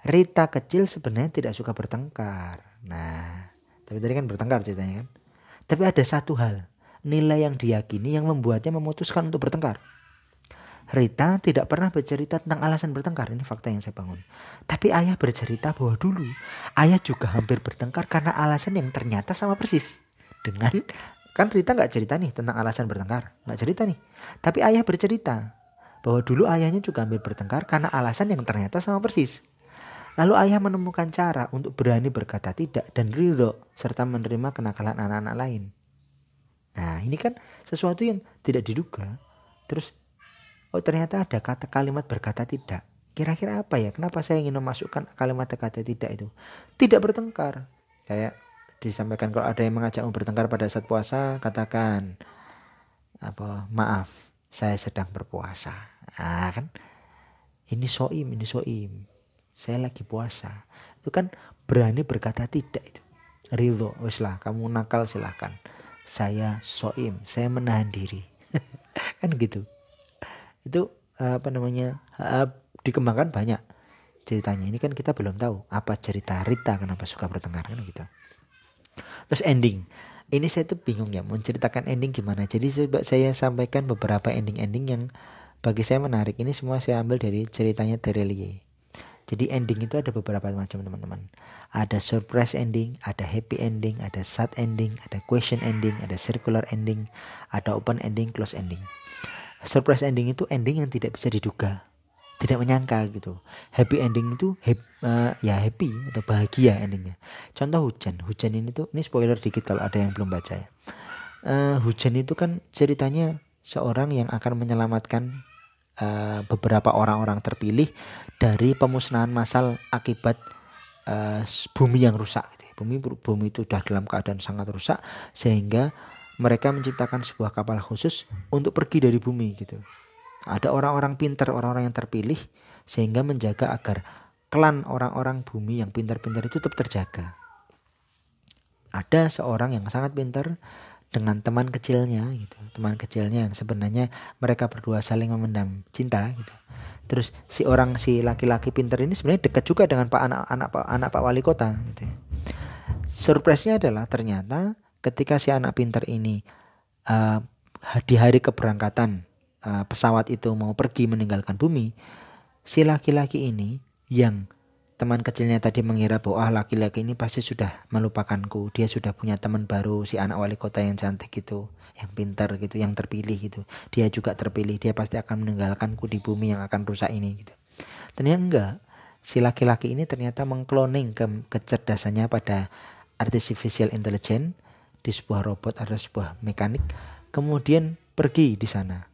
Rita kecil sebenarnya tidak suka bertengkar. Nah, tapi tadi kan bertengkar ceritanya kan. Tapi ada satu hal, nilai yang diyakini yang membuatnya memutuskan untuk bertengkar. Rita tidak pernah bercerita tentang alasan bertengkar. Ini fakta yang saya bangun. Tapi ayah bercerita bahwa dulu ayah juga hampir bertengkar karena alasan yang ternyata sama persis. Dengan kan Rita nggak cerita nih tentang alasan bertengkar, nggak cerita nih. Tapi ayah bercerita bahwa dulu ayahnya juga hampir bertengkar karena alasan yang ternyata sama persis. Lalu ayah menemukan cara untuk berani berkata tidak dan ridho serta menerima kenakalan anak-anak lain. Nah ini kan sesuatu yang tidak diduga. Terus oh ternyata ada kata kalimat berkata tidak. Kira-kira apa ya? Kenapa saya ingin memasukkan kalimat kata tidak itu? Tidak bertengkar. Kayak disampaikan kalau ada yang mengajakmu bertengkar pada saat puasa, katakan apa? Maaf, saya sedang berpuasa. Ah kan? Ini soim, ini soim. Saya lagi puasa. Itu kan berani berkata tidak itu. Ridho, wis lah, kamu nakal silahkan. Saya soim, saya menahan diri. kan gitu. Itu apa namanya dikembangkan banyak ceritanya. Ini kan kita belum tahu apa cerita Rita kenapa suka bertengkar kan gitu. Terus ending. Ini saya tuh bingung ya menceritakan ending gimana. Jadi coba saya sampaikan beberapa ending-ending yang bagi saya menarik. Ini semua saya ambil dari ceritanya Terelie jadi ending itu ada beberapa macam teman-teman. Ada surprise ending ada happy ending ada sad ending ada question ending ada circular ending ada open ending close ending. Surprise ending itu ending yang tidak bisa diduga tidak menyangka gitu. Happy ending itu happy, uh, ya happy atau bahagia endingnya. Contoh hujan. Hujan ini tuh ini spoiler dikit kalau ada yang belum baca ya. Uh, hujan itu kan ceritanya seorang yang akan menyelamatkan uh, beberapa orang-orang terpilih dari pemusnahan massal akibat uh, bumi yang rusak gitu. Ya. bumi bumi itu sudah dalam keadaan sangat rusak sehingga mereka menciptakan sebuah kapal khusus untuk pergi dari bumi gitu. Ada orang-orang pintar, orang-orang yang terpilih sehingga menjaga agar klan orang-orang bumi yang pintar-pintar itu tetap terjaga. Ada seorang yang sangat pintar dengan teman kecilnya gitu. Teman kecilnya yang sebenarnya mereka berdua saling memendam cinta gitu. Terus si orang si laki-laki pintar ini sebenarnya dekat juga dengan Pak anak anak Pak anak Pak Wali Kota gitu. Surprise-nya adalah ternyata ketika si anak pintar ini uh, di hari keberangkatan uh, pesawat itu mau pergi meninggalkan bumi, si laki-laki ini yang teman kecilnya tadi mengira bahwa ah, laki-laki ini pasti sudah melupakanku, dia sudah punya teman baru, si anak wali kota yang cantik itu, yang pintar gitu, yang terpilih gitu. Dia juga terpilih, dia pasti akan meninggalkanku di bumi yang akan rusak ini gitu. Ternyata enggak. Si laki-laki ini ternyata mengkloning ke kecerdasannya pada artificial intelligence di sebuah robot atau sebuah mekanik kemudian pergi di sana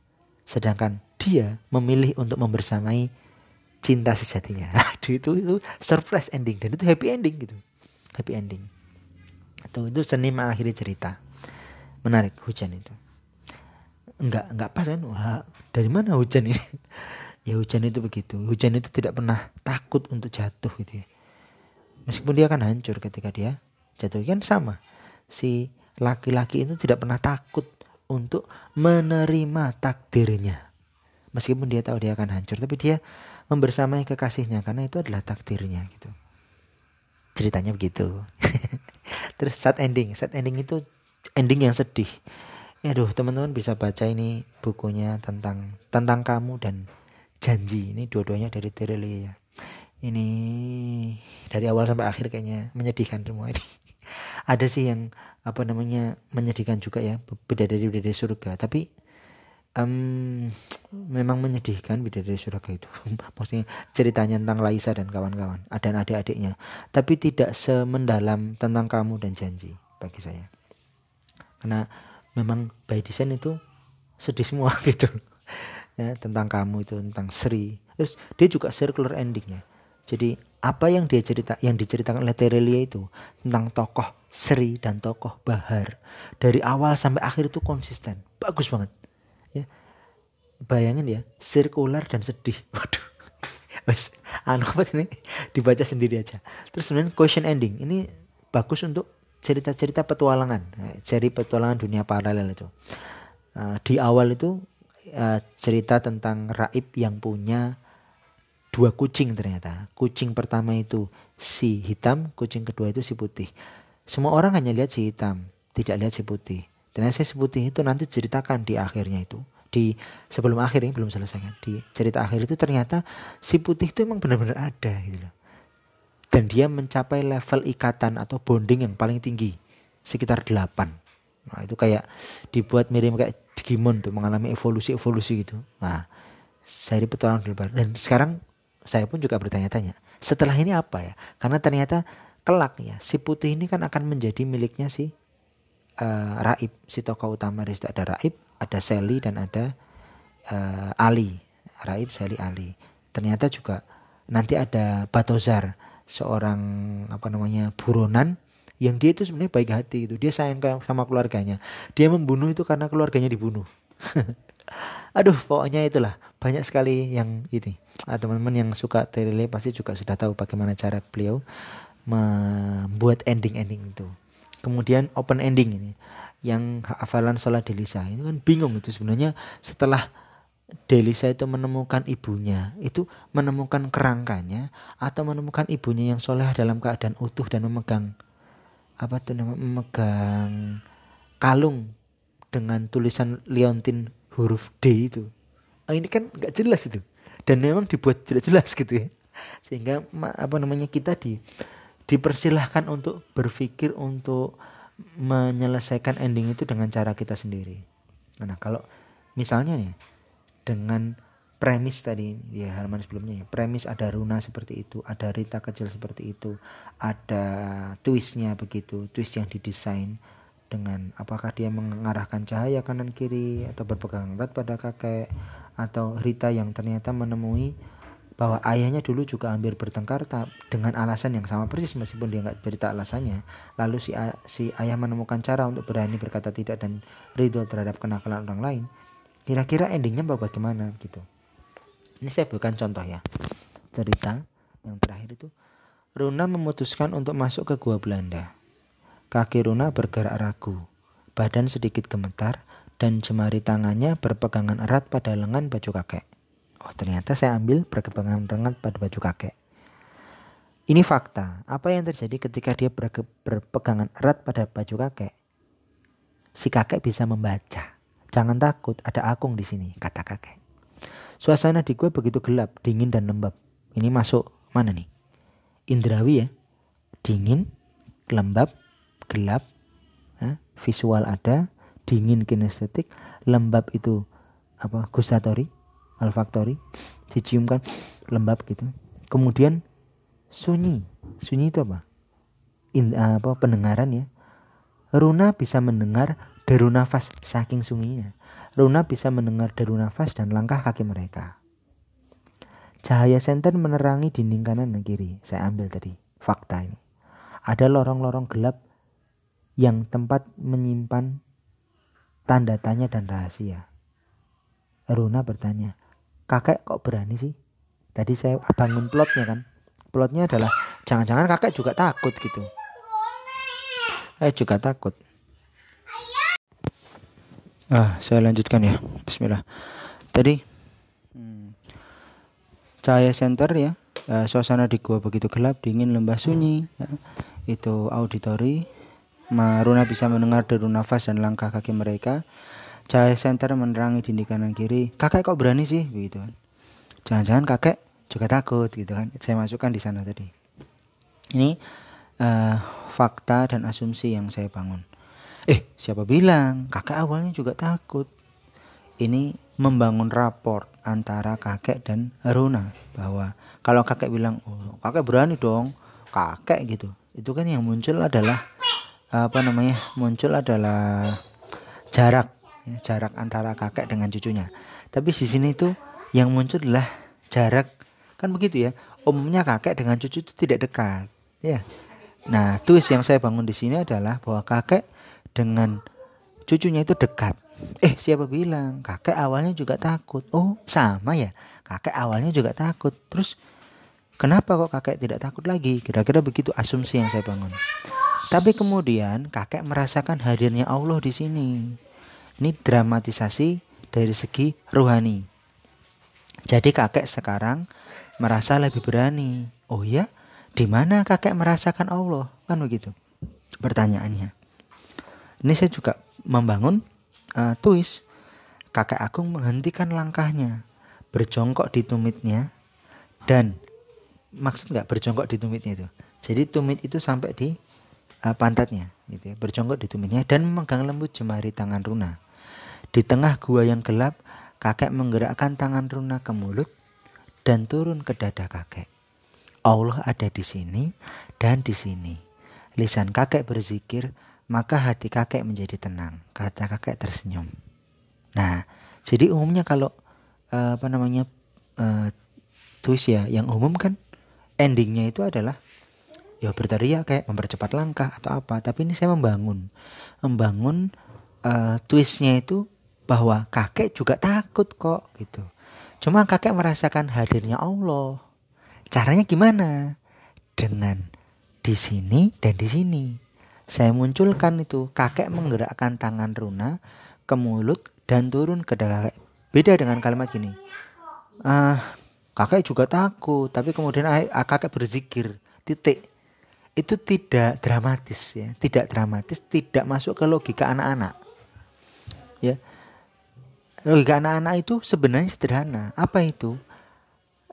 sedangkan dia memilih untuk membersamai cinta sejatinya. Aduh, itu itu surprise ending. Dan itu happy ending gitu. Happy ending. Atau itu seni mengakhiri cerita. Menarik hujan itu. Enggak enggak pas kan? Wah dari mana hujan ini? Ya hujan itu begitu. Hujan itu tidak pernah takut untuk jatuh gitu ya. Meskipun dia akan hancur ketika dia jatuh. Kan sama. Si laki-laki itu tidak pernah takut untuk menerima takdirnya. Meskipun dia tahu dia akan hancur, tapi dia membersamai kekasihnya karena itu adalah takdirnya gitu. Ceritanya begitu. Terus sad ending, sad ending itu ending yang sedih. Ya aduh, teman-teman bisa baca ini bukunya tentang tentang kamu dan janji. Ini dua-duanya dari Terelie ya. Ini dari awal sampai akhir kayaknya menyedihkan semua ini. Ada sih yang apa namanya menyedihkan juga ya beda dari beda dari surga tapi um, memang menyedihkan bidadari surga itu. Maksudnya ceritanya tentang Laisa dan kawan-kawan, dan adik-adiknya. Tapi tidak semendalam tentang kamu dan janji bagi saya. Karena memang by design itu sedih semua gitu. Ya, tentang kamu itu tentang Sri. Terus dia juga circular endingnya. Jadi apa yang dia cerita yang diceritakan oleh Terelia itu tentang tokoh Sri dan tokoh Bahar dari awal sampai akhir itu konsisten bagus banget bayangin ya sirkular dan sedih waduh wes anu apa ini dibaca sendiri aja terus kemudian question ending ini bagus untuk cerita-cerita petualangan seri petualangan dunia paralel itu uh, di awal itu uh, cerita tentang Raib yang punya dua kucing ternyata. Kucing pertama itu si hitam, kucing kedua itu si putih. Semua orang hanya lihat si hitam, tidak lihat si putih. Ternyata si putih itu nanti ceritakan di akhirnya itu. Di sebelum akhir ini belum selesai kan. Di cerita akhir itu ternyata si putih itu emang benar-benar ada gitu loh. Dan dia mencapai level ikatan atau bonding yang paling tinggi. Sekitar 8. Nah itu kayak dibuat mirip kayak Digimon tuh mengalami evolusi-evolusi gitu. Nah seri petualangan lebar. Dan sekarang saya pun juga bertanya-tanya, setelah ini apa ya? Karena ternyata kelak ya, si putih ini kan akan menjadi miliknya si uh, Raib, si tokoh utama di situ ada Raib, ada Sally dan ada uh, Ali. Raib, Sally, Ali. Ternyata juga nanti ada Batozar, seorang apa namanya buronan yang dia itu sebenarnya baik hati itu dia sayang sama keluarganya. Dia membunuh itu karena keluarganya dibunuh. Aduh pokoknya itulah. Banyak sekali yang ini. Ah, teman-teman yang suka Terile pasti juga sudah tahu bagaimana cara beliau membuat ending-ending itu kemudian open ending ini yang hafalan sholat Delisa. Itu kan bingung itu sebenarnya setelah Delisa itu menemukan ibunya itu menemukan kerangkanya atau menemukan ibunya yang soleh dalam keadaan utuh dan memegang apa tuh nama memegang kalung dengan tulisan Leontin huruf D itu. Oh, ini kan nggak jelas itu. Dan memang dibuat tidak jelas gitu ya. Sehingga apa namanya kita di dipersilahkan untuk berpikir untuk menyelesaikan ending itu dengan cara kita sendiri. Nah kalau misalnya nih dengan premis tadi di halaman sebelumnya ya premis ada Runa seperti itu ada Rita kecil seperti itu ada twistnya begitu twist yang didesain dengan apakah dia mengarahkan cahaya kanan kiri atau berpegang erat pada kakek atau Rita yang ternyata menemui bahwa ayahnya dulu juga hampir bertengkar dengan alasan yang sama persis meskipun dia nggak berita alasannya. Lalu si, si ayah menemukan cara untuk berani berkata tidak dan ridho terhadap kenakalan orang lain. Kira-kira endingnya bagaimana gitu. Ini saya bukan contoh ya. Cerita yang terakhir itu. Runa memutuskan untuk masuk ke gua Belanda. Kaki Runa bergerak ragu, badan sedikit gemetar, dan jemari tangannya berpegangan erat pada lengan baju kakek. Oh ternyata saya ambil berpegangan erat pada baju kakek. Ini fakta. Apa yang terjadi ketika dia berpegangan erat pada baju kakek? Si kakek bisa membaca. Jangan takut, ada akung di sini, kata kakek. Suasana di gua begitu gelap, dingin dan lembab. Ini masuk mana nih? Indrawi ya. Dingin, lembab, gelap, ya, visual ada, dingin kinestetik, lembab itu apa gustatori, olfaktori, diciumkan lembab gitu. Kemudian sunyi, sunyi itu apa? In, apa pendengaran ya. Runa bisa mendengar deru nafas saking sunyinya. Runa bisa mendengar deru nafas dan langkah kaki mereka. Cahaya senter menerangi dinding kanan dan kiri. Saya ambil tadi fakta ini. Ada lorong-lorong gelap yang tempat menyimpan tanda tanya dan rahasia. Runa bertanya, kakek kok berani sih? Tadi saya bangun plotnya kan. Plotnya adalah jangan-jangan kakek juga takut gitu. Eh juga takut. Ah, saya lanjutkan ya. Bismillah. Tadi hmm, cahaya center ya. Uh, suasana di gua begitu gelap, dingin, lembah sunyi. Ya. Itu auditori Maruna bisa mendengar deru nafas dan langkah kaki mereka. Cahaya senter menerangi dinding kanan kiri. Kakek kok berani sih? Begitu kan. Jangan-jangan kakek juga takut gitu kan. Saya masukkan di sana tadi. Ini uh, fakta dan asumsi yang saya bangun. Eh, siapa bilang kakek awalnya juga takut? Ini membangun raport antara kakek dan Runa bahwa kalau kakek bilang oh kakek berani dong kakek gitu itu kan yang muncul adalah apa namanya muncul adalah jarak ya, jarak antara kakek dengan cucunya. Tapi di sini itu yang muncul adalah jarak. Kan begitu ya umumnya kakek dengan cucu itu tidak dekat ya. Nah twist yang saya bangun di sini adalah bahwa kakek dengan cucunya itu dekat. Eh siapa bilang? Kakek awalnya juga takut. Oh sama ya. Kakek awalnya juga takut. Terus Kenapa kok kakek tidak takut lagi? Kira-kira begitu asumsi yang saya bangun. Tapi kemudian kakek merasakan hadirnya Allah di sini. Ini dramatisasi dari segi rohani. Jadi kakek sekarang merasa lebih berani. Oh ya, di mana kakek merasakan Allah? Kan begitu. Pertanyaannya. Ini saya juga membangun uh, twist. Kakek Agung menghentikan langkahnya, berjongkok di tumitnya, dan maksud nggak berjongkok di tumitnya itu. Jadi tumit itu sampai di uh, pantatnya, gitu ya, berjongkok di tumitnya dan memegang lembut jemari tangan Runa. Di tengah gua yang gelap, kakek menggerakkan tangan Runa ke mulut dan turun ke dada kakek. Allah ada di sini dan di sini. Lisan kakek berzikir, maka hati kakek menjadi tenang. Kata kakek tersenyum. Nah, jadi umumnya kalau uh, apa namanya uh, twist ya, yang umum kan endingnya itu adalah ya berteriak kayak mempercepat langkah atau apa tapi ini saya membangun membangun uh, twistnya itu bahwa kakek juga takut kok gitu. Cuma kakek merasakan hadirnya Allah. Caranya gimana? Dengan di sini dan di sini. Saya munculkan itu kakek menggerakkan tangan Runa ke mulut dan turun ke kakek beda dengan kalimat gini. Ah kakek juga takut tapi kemudian kakek berzikir. Titik. Itu tidak dramatis ya tidak dramatis tidak masuk ke logika anak-anak. Ya logika anak-anak itu sebenarnya sederhana. Apa itu?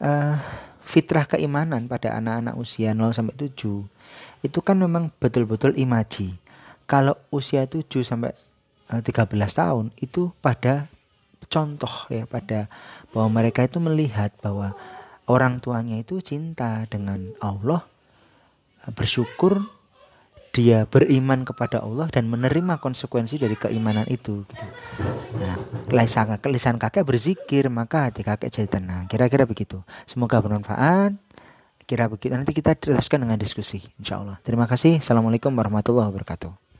Uh, fitrah keimanan pada anak-anak usia 0 sampai 7 itu kan memang betul-betul imaji. Kalau usia 7 sampai 13 eh, tahun itu pada contoh ya pada bahwa mereka itu melihat bahwa orang tuanya itu cinta dengan Allah bersyukur dia beriman kepada Allah dan menerima konsekuensi dari keimanan itu gitu. Nah, lisan, lisan kakek berzikir maka hati kakek jadi tenang. Kira-kira begitu. Semoga bermanfaat. Kira begitu. Nanti kita teruskan dengan diskusi insya Allah. Terima kasih. Assalamualaikum warahmatullahi wabarakatuh.